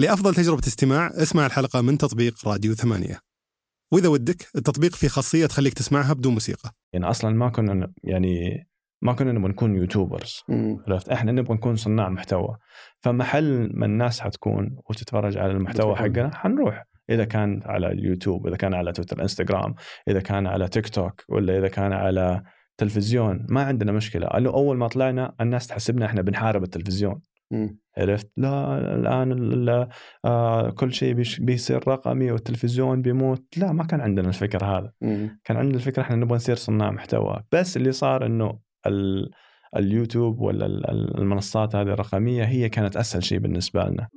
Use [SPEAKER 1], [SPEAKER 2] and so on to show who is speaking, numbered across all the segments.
[SPEAKER 1] لأفضل تجربة استماع اسمع الحلقة من تطبيق راديو ثمانية. وإذا ودك التطبيق فيه خاصية تخليك تسمعها بدون موسيقى.
[SPEAKER 2] يعني أصلا ما كنا يعني ما كنا نبغى نكون YouTubers. عرفت؟ إحنا نبغى نكون صناع محتوى. فمحل ما الناس حتكون وتتفرج على المحتوى. حقنا حنروح. إذا كان على اليوتيوب إذا كان على تويتر إنستغرام إذا كان على تيك توك ولا إذا كان على تلفزيون ما عندنا مشكلة. قالوا أول ما طلعنا الناس تحسبنا إحنا بنحارب التلفزيون. عرفت؟ لا الآن ال- ال- آه كل شيء بيصير رقمي والتلفزيون بيموت. لا ما كان عندنا الفكر هذا.
[SPEAKER 3] مم.
[SPEAKER 2] كان عندنا الفكرة إحنا نبغى نصير صناع محتوى. بس اللي صار إنه ال اليوتيوب ولا ال- ال- المنصات هذه الرقمية هي كانت أسهل شيء بالنسبة لنا.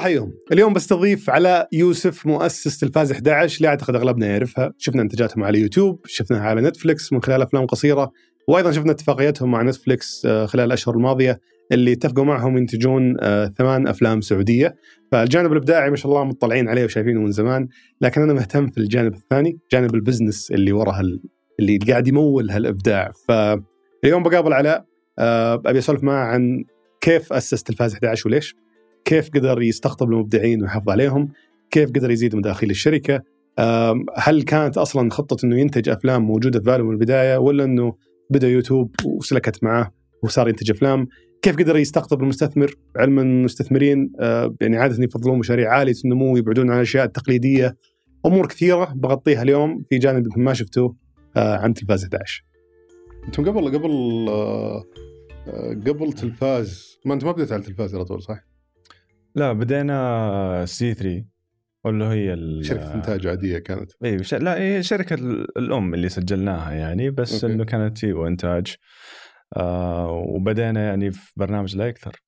[SPEAKER 1] يلا حيهم. اليوم بستضيف علاء يوسف مؤسس تلفاز 11 اللي أعتقد أغلبنا يعرفها. شفنا إنتاجاتهم على يوتيوب شفناها على نتفلكس من خلال أفلام قصيرة وأيضا شفنا اتفاقيتهم مع نتفلكس آه، خلال الأشهر الماضية اللي اتفقوا معهم ينتجون آه، ثمان أفلام سعودية. فالجانب الإبداعي ما شاء الله مطلعين عليه وشايفينه من زمان لكن أنا مهتم في الجانب الثاني جانب ال business اللي ورا هال... اللي قاعد يمول هالإبداع. فاليوم بقابل علاء آه، أبي أسولف معه عن كيف اسس تلفاز 11 وليش. كيف قدر يستقطب المبدعين ويحافظ عليهم؟ كيف قدر يزيد مداخيل الشركة؟ هل كانت أصلا خطة إنه ينتج أفلام موجودة في باله من البداية ولا إنه بدأ يوتيوب وسلكت معاه وصار ينتج أفلام؟ كيف قدر يستقطب المستثمر؟ علما المستثمرين آه، يعني عادة يفضلون مشاريع عالية النمو ويبعدون عن الأشياء التقليدية. أمور كثيرة بغطيها اليوم في جانب ما شفتوه آه، عن تلفاز 11
[SPEAKER 3] أنتم قبل قبل آه، قبل تلفاز ما أنت ما بديت على التلفاز على طول صح؟
[SPEAKER 2] لا بدينا سي 3 واللي هي ال-
[SPEAKER 3] شركة إنتاج عادية كانت.
[SPEAKER 2] أيوه ش... لا هي شركة ال- الأم اللي سجلناها يعني بس. إنه كانت في انتاج آه وبدينا يعني في برنامج لا يكثر.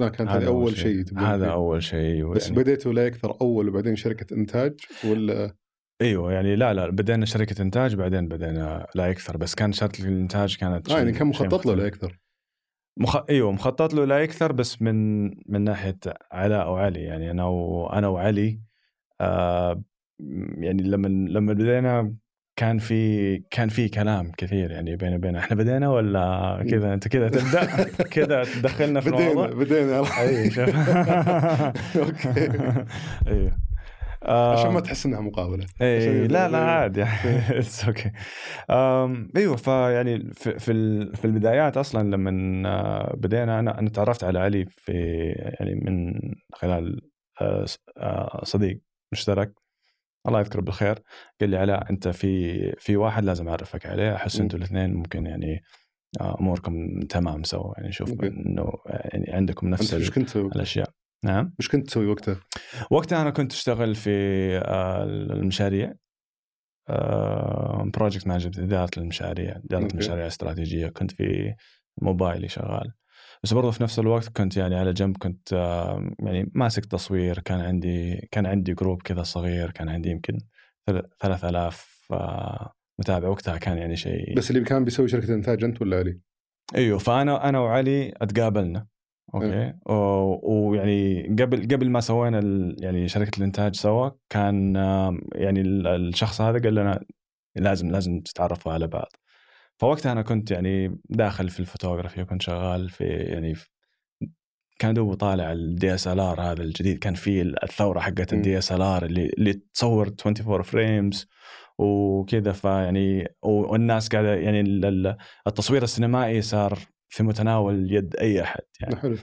[SPEAKER 3] لا كانت
[SPEAKER 2] هذا
[SPEAKER 3] أول شيء.
[SPEAKER 2] هذا. أول شيء
[SPEAKER 3] بس
[SPEAKER 2] يعني.
[SPEAKER 3] بديتوا لا يكثر أول وبعدين شركة إنتاج ولا؟
[SPEAKER 2] إيوه يعني لا لا بدينا شركة إنتاج بعدين بدينا لا يكثر بس كان شركة الإنتاج كانت
[SPEAKER 3] آه يعني كان مخطط له. لا يكثر.
[SPEAKER 2] مخ... إيوه مخطط له لا يكثر بس من من ناحية علاء وعلي يعني أنا وأنا وعلي آه يعني لما لما بدينا كان في كان في كلام كثير يعني بيني وبين إحنا بدينا ولا كذا؟ أنت كذا تبدأ؟ كذا تدخلنا في
[SPEAKER 3] بدينا
[SPEAKER 2] الموضوع
[SPEAKER 3] بدينا.
[SPEAKER 2] أي شوف. أوكي. أيوه.
[SPEAKER 3] عشان ما تحس إنها مقابله
[SPEAKER 2] اي
[SPEAKER 3] عشان
[SPEAKER 2] لا لا
[SPEAKER 3] يبدأ-
[SPEAKER 2] عادي. it's okay أيوه فيعني في في ال- في البدايات أصلا لما بدينا أنا أنا تعرفت على علي في يعني من خلال آه، آه، صديق مشترك. الله يذكره بالخير. قال لي علاء أنت في في واحد لازم أعرفك عليه.
[SPEAKER 3] أحس.
[SPEAKER 2] إنتوا الاثنين ممكن يعني آه، أموركم تمام سوا. يعني شوف
[SPEAKER 3] okay.
[SPEAKER 2] إنه يعني عندكم نفس؟ الأشياء. نعم.
[SPEAKER 3] إيش كنت تسوي وقتها؟
[SPEAKER 2] وقتها أنا كنت أشتغل في آه، المشاريع. project management إدارة المشاريع.
[SPEAKER 3] إدارة.
[SPEAKER 2] المشاريع الاستراتيجيه كنت في موبايلي شغال. بس برضه في نفس الوقت كنت يعني على جنب كنت آه، يعني ماسك تصوير. كان عندي كان عندي group كذا صغير. كان عندي يمكن ثل- 3000 آه، متابع. وقتها كان يعني شيء
[SPEAKER 3] بس اللي كان بيسوي شركة إنتاج أنت ولا علي؟
[SPEAKER 2] إيوه. فأنا أنا وعلي أتقابلنا. okay. و- ويعني قبل قبل ما سوينا ال- يعني شركة الإنتاج سوا كان يعني ال- الشخص هذا قال لنا لازم لازم تتعرفوا على بعض. فوقتها أنا كنت يعني داخل في الفوتوغرافي وكنت شغال في يعني في كان دوب طالع ال DSLR هذا الجديد. كان في الثورة حقت. ال DSLR اللي اللي تصور 24 frames وكذا. فيعني والناس قاعدة يعني ال- ال- التصوير السينمائي صار في متناول يد أي أحد يعني
[SPEAKER 3] حلو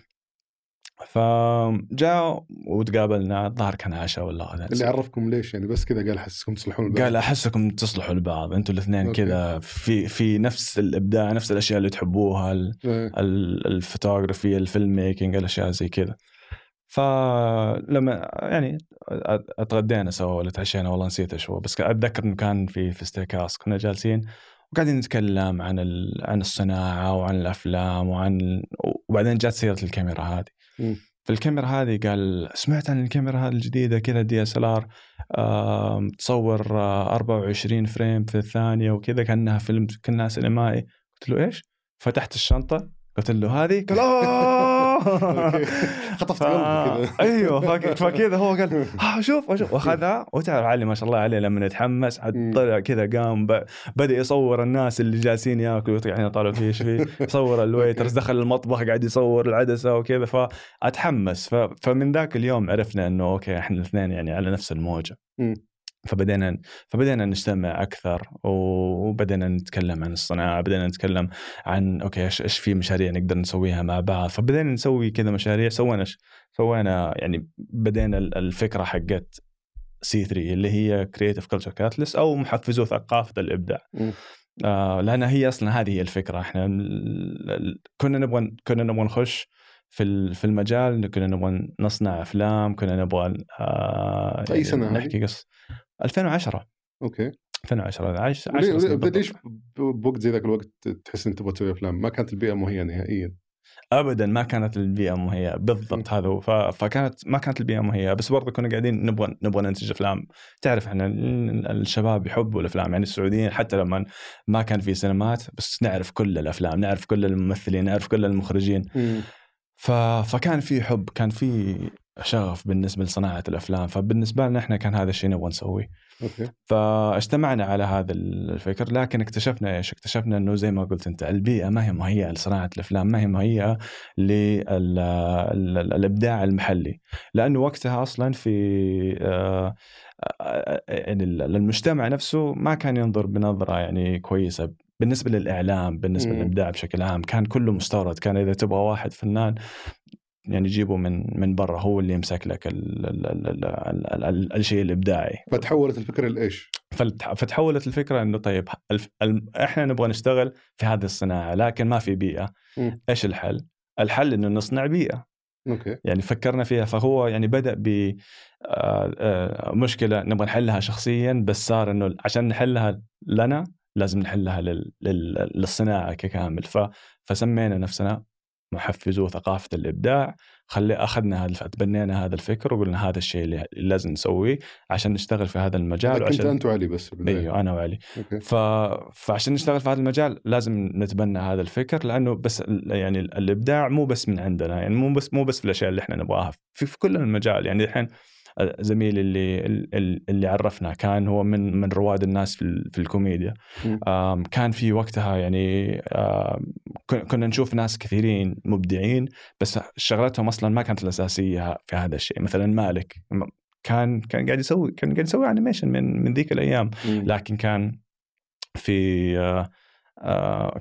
[SPEAKER 2] فجاء وتقابلنا الظاهر كان عشاء ولا غدا
[SPEAKER 3] اللي عرفكم ليش يعني بس كذا قال احسكم تصلحون لبعض.
[SPEAKER 2] قال أحسكم تصلحوا لبعض أنتوا
[SPEAKER 3] الإثنين.
[SPEAKER 2] كذا في في نفس الإبداع نفس الأشياء اللي تحبوها ال-.
[SPEAKER 3] ال-
[SPEAKER 2] ال photography ال filmmaking الاشياء زي كذا فلما يعني أتغدينا سوا ولا تعشينا والله نسيت إيش هو بس أتذكر إنه كان في في steakhouse كنا جالسين وقاعدين نتكلم عن ال... عن الصناعة وعن الأفلام وعن وبعدين جات سيرة الكاميرا هذه. فالكاميرا هذه قال سمعت عن الكاميرا هذه الجديدة كذا DSLR تصور آه، 24 frame في الثانية وكذا كأنها فيلم كأنها سينمائي قلت له إيش؟ فتحت الشنطة قلت له هذه قال
[SPEAKER 3] okay. خطفت. قلبي كذا
[SPEAKER 2] أيوه فك- فكذا هو قال ها شوف شوف وأخذها وتعرف علي ما شاء الله عليه لما يتحمس. طلع كذا قام. بدأ يصور الناس اللي جالسين ياكلوا يعني طالع فيه إيش فيه يصور ال waiters دخل المطبخ قاعد يصور العدسة وكذا فاتحمس. فمن ذاك اليوم عرفنا إنه okay إحنا الاثنين يعني على نفس
[SPEAKER 3] الموجة.
[SPEAKER 2] فبدينا فبدينا نجتمع أكثر وبدينا نتكلم عن الصناعة بدينا نتكلم عن okay إيش إيش في مشاريع نقدر نسويها مع بعض فبدينا نسوي كذا مشاريع سوينا سوينا يعني بدينا ال- الفكرة حقت C 3 اللي هي creative culture catalyst أو محفزو ثقافة
[SPEAKER 3] الإبداع.
[SPEAKER 2] آه لأن هي أصلا هذه هي الفكرة إحنا كنا نبغى كنا نبغى نخش في في المجال كنا نبغى نصنع أفلام كنا نبغى آه
[SPEAKER 3] أي سنة هذه؟
[SPEAKER 2] نحكي قص 2010
[SPEAKER 3] أوكي.
[SPEAKER 2] 2010 عايش
[SPEAKER 3] وليه-
[SPEAKER 2] عايش
[SPEAKER 3] وليه-
[SPEAKER 2] سنين بالضبط.
[SPEAKER 3] ليش بوقت زي ذاك الوقت تحس انك تبغى تسوي أفلام؟ ما كانت البيئة مهيئة نهائيا.
[SPEAKER 2] ابدا ما كانت البيئة مهيئة. بالضبط هذا هو. فكانت ما كانت البيئة مهيئة. بس برضه كنا قاعدين نبغى نبغى ننتج أفلام. تعرف إحنا ال- الشباب يحبوا الأفلام. يعني السعوديين حتى لما ما كان في سينمات بس نعرف كل الأفلام نعرف كل الممثلين نعرف كل المخرجين. ف... فكان في حب كان في شغف بالنسبة لصناعة الأفلام. فبالنسبة لنا إحنا كان هذا الشيء نبغى نسويه.
[SPEAKER 3] أوكي.
[SPEAKER 2] فاجتمعنا على هذا الفكر لكن اكتشفنا إيش؟ اكتشفنا إنه زي ما قلت أنت البيئة ما هي مهيئة لصناعة الأفلام، ما هي مهيئة للابداع المحلي، لأنه وقتها أصلا في آه، آه، يعني المجتمع نفسه ما كان ينظر بنظرة يعني كويسة. بالنسبة للإعلام،
[SPEAKER 3] بالنسبة.
[SPEAKER 2] للإبداع بشكل عام، كان كله مستورد، كان إذا تبغى واحد فنان يعني جيبه من من برا هو اللي يمسك لك ال ال ال ال ال ال الشيء الإبداعي
[SPEAKER 3] فتحولت الفكرة
[SPEAKER 2] لإيش؟ فتحولت الفكرة إنه طيب. إحنا نبغى نشتغل في هذه الصناعة لكن ما في
[SPEAKER 3] بيئة.
[SPEAKER 2] إيش الحل؟ الحل إنه نصنع بيئة
[SPEAKER 3] أوكي
[SPEAKER 2] يعني فكرنا فيها فهو يعني بدأ ب آه، آه، مشكلة نبغى نحلها شخصيا بس صار إنه عشان نحلها لنا لازم نحلها لل... لل... للصناعة ككامل ف... فسمينا نفسنا محفزو ثقافه الإبداع خلي أخذنا هذا تبنينا هذا الفكر وقلنا هذا الشيء اللي لازم نسويه عشان نشتغل في هذا المجال
[SPEAKER 3] كنت
[SPEAKER 2] وعشان
[SPEAKER 3] أنت وعلي بس.
[SPEAKER 2] أيوه أنا وعلي.
[SPEAKER 3] أوكي.
[SPEAKER 2] ف... فعشان نشتغل في هذا المجال لازم نتبنى هذا الفكر لأنه بس يعني ال- الإبداع مو بس من عندنا يعني مو بس مو بس في الأشياء اللي إحنا نبغاها في, في كل المجال. يعني الحين زميلي اللي اللي عرفنا كان هو من من رواد الناس في, في الكوميديا. كان في وقتها يعني كنا نشوف ناس كثيرين مبدعين بس شغلتهم أصلا ما كانت الأساسية في هذا الشيء. مثلا مالك كان كان قاعد يسوي كان قاعد يسوي animation من من ذيك
[SPEAKER 3] الأيام.
[SPEAKER 2] لكن كان في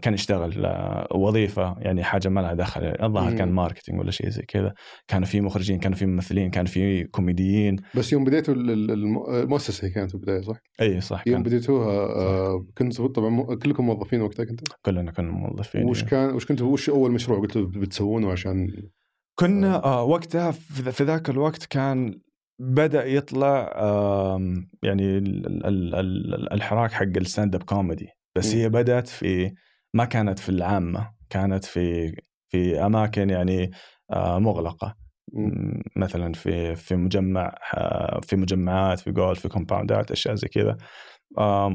[SPEAKER 2] كان يشتغل آه، وظيفة يعني حاجة ما لها دخل الظاهر. كان marketing ولا شيء زي كذا. كانوا في مخرجين كانوا في ممثلين كانوا في كوميديين.
[SPEAKER 3] بس يوم بديتوا ال- ال- الم- المؤسسه هي كانت في البداية صح؟
[SPEAKER 2] إي صح
[SPEAKER 3] يوم
[SPEAKER 2] كان
[SPEAKER 3] بديتوها آه كنتوا طبعا كلكم موظفين وقتها كنتوا؟
[SPEAKER 2] كلنا كنا موظفين
[SPEAKER 3] وش كان وش كنتوا وش أول مشروع قلتوا بتسوونه عشان؟
[SPEAKER 2] كنا آه. وقتها في ذا- في ذاك الوقت كان بدأ يطلع يعني ال- ال- ال- ال- الحراك حق ال stand-up comedy. بس
[SPEAKER 3] مم.
[SPEAKER 2] هي بدأت في ما كانت في العامة كانت في في أماكن يعني آه، مغلقة
[SPEAKER 3] مم.
[SPEAKER 2] م- مثلا في في مجمع آه، في مجمعات في جولف في كومباوندات أشياء زي كذا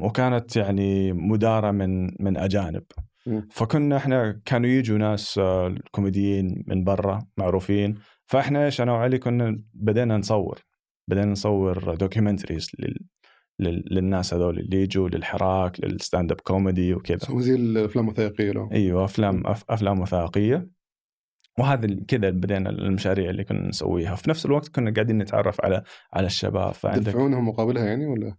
[SPEAKER 2] وكانت يعني مدارة من من أجانب
[SPEAKER 3] مم.
[SPEAKER 2] فكنا إحنا كانوا يجوا ناس آه، كوميديين من برا معروفين فإحنا إيش أنا وعلي كنا بدينا نصور بدينا نصور documentaries للناس هذول اللي يجوا للحراك لل stand-up comedy وكذا
[SPEAKER 3] سووا زي الأفلام الوثائقية لهم
[SPEAKER 2] أيوه أفلام أفلام وثائقية وهذا كذا بدينا المشاريع اللي كنا نسويها في نفس الوقت كنا قاعدين نتعرف على على الشباب فعندك
[SPEAKER 3] تدفعونهم مقابلها يعني ولا؟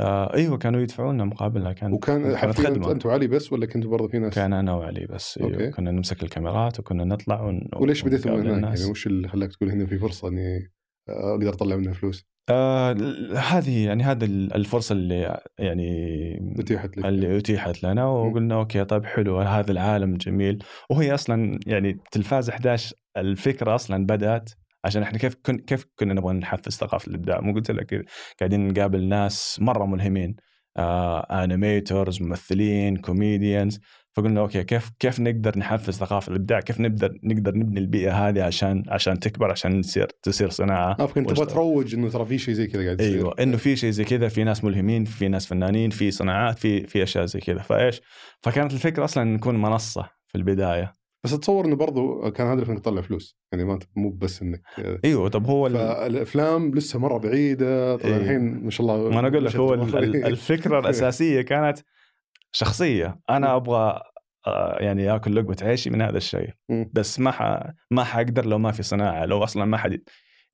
[SPEAKER 2] آه أيوه كانوا يدفعونا مقابلها كان
[SPEAKER 3] وكان حرفيا انت وعلي بس ولا كنتوا برضه في ناس؟
[SPEAKER 2] كان أنا وعلي بس
[SPEAKER 3] okay.
[SPEAKER 2] أيوة. كنا نمسك الكاميرات وكنا نطلع ون...
[SPEAKER 3] وليش
[SPEAKER 2] ونقابل
[SPEAKER 3] هناك؟ يعني وش اللي خلاك تقول هنا في فرصة إني أقدر أطلع منها فلوس؟
[SPEAKER 2] آه هذه يعني هذه ال- الفرصة اللي يعني
[SPEAKER 3] أتيحت لك.
[SPEAKER 2] اللي أتيحت لنا وقلنا okay طيب حلو هذا العالم جميل. وهي أصلا يعني تلفاز 11 الفكرة أصلا بدأت عشان إحنا كيف كن كيف كنا نبغى نحفز ثقافة الإبداع؟ مو قلت لك قاعدين نقابل ناس مرة ملهمين. آه animators ممثلين comedians فقلنا okay كيف كيف نقدر نحفز ثقافة الإبداع؟ كيف نقدر نقدر نبني البيئة هذه عشان عشان تكبر عشان تصير تصير صناعة؟
[SPEAKER 3] آه فكنت تبغى. تروج إنه ترى في شيء زي كذا قاعد يصير.
[SPEAKER 2] أيوه إنه في شيء زي كذا في ناس ملهمين في ناس فنانين في صناعات في في أشياء زي كذا. فإيش؟ فكانت الفكرة أصلا نكون منصة في البداية.
[SPEAKER 3] بس أتصور إنه برضو كان هدفك انك تطلع فلوس يعني ما مو بس إنك
[SPEAKER 2] أيوه طب هو ال-
[SPEAKER 3] فالأفلام لسه مرة بعيدة. طبعا
[SPEAKER 2] إيه.
[SPEAKER 3] الحين ما شاء الله
[SPEAKER 2] ما أنا أقول لك هو الفكرة الأساسية كانت شخصية. أنا أبغى آه، يعني آكل لقمة عيشي من هذا الشيء. بس ما ح... ما حقدر لو ما في صناعة. لو أصلا ما حد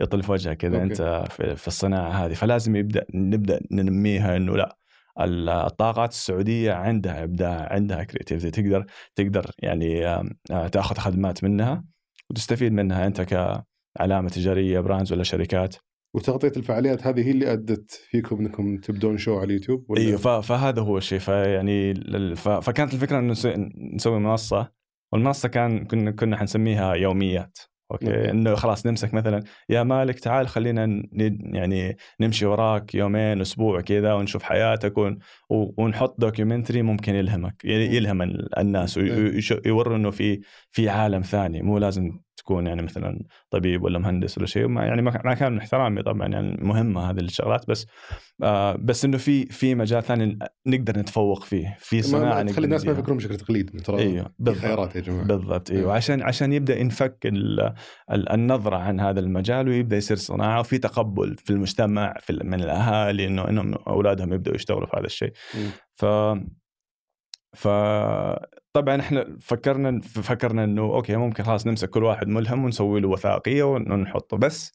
[SPEAKER 2] يطل في وجهك كذا. أنت في, في الصناعة هذه. فلازم يبدأ نبدأ ننميها إنه لا ال- الطاقات السعودية عندها إبداع عندها كريتيفيتي تقدر تقدر يعني آه، تأخذ خدمات منها وتستفيد منها. أنت كعلامة تجارية brands ولا شركات.
[SPEAKER 3] وتغطية الفعاليات هذه هي اللي أدت فيكم إنكم تبدون show على اليوتيوب ولا؟
[SPEAKER 2] إيوه فهذا هو الشيء. فيعني فكانت الفكرة إنه نس- نسوي منصة والمنصة كان كنا كنا حنسميها يوميات.
[SPEAKER 3] okay.
[SPEAKER 2] okay. إنه خلاص نمسك مثلا يا مالك تعال خلينا ن- يعني نمشي وراك يومين أسبوع كذا ونشوف حياتك ون ونحط documentary ممكن يلهمك يلهم ال- الناس ويوروا إنه في في عالم ثاني مو لازم تكون يعني مثلا طبيب ولا مهندس ولا شيء يعني ما كان احترامي طبعا يعني مهمة هذه الشغلات بس آه بس إنه في في مجال ثاني نقدر نتفوق فيه في صناعة
[SPEAKER 3] تخلي الناس ما. يفكرون بشكل تقليدي ترى
[SPEAKER 2] إيوه
[SPEAKER 3] خيارات يا جماعة
[SPEAKER 2] بالضبط إيوه
[SPEAKER 3] أيوة.
[SPEAKER 2] عشان عشان يبدأ ينفك ال- ال- النظرة عن هذا المجال ويبدأ يصير صناعة وفي تقبل في المجتمع في من الأهالي انه إنهم أولادهم يبدأوا يشتغلوا في هذا الشيء
[SPEAKER 3] مم.
[SPEAKER 2] ف ف طبعا إحنا فكرنا فكرنا إنه okay ممكن خلاص نمسك كل واحد ملهم ونسوي له وثائقية ونحطه. بس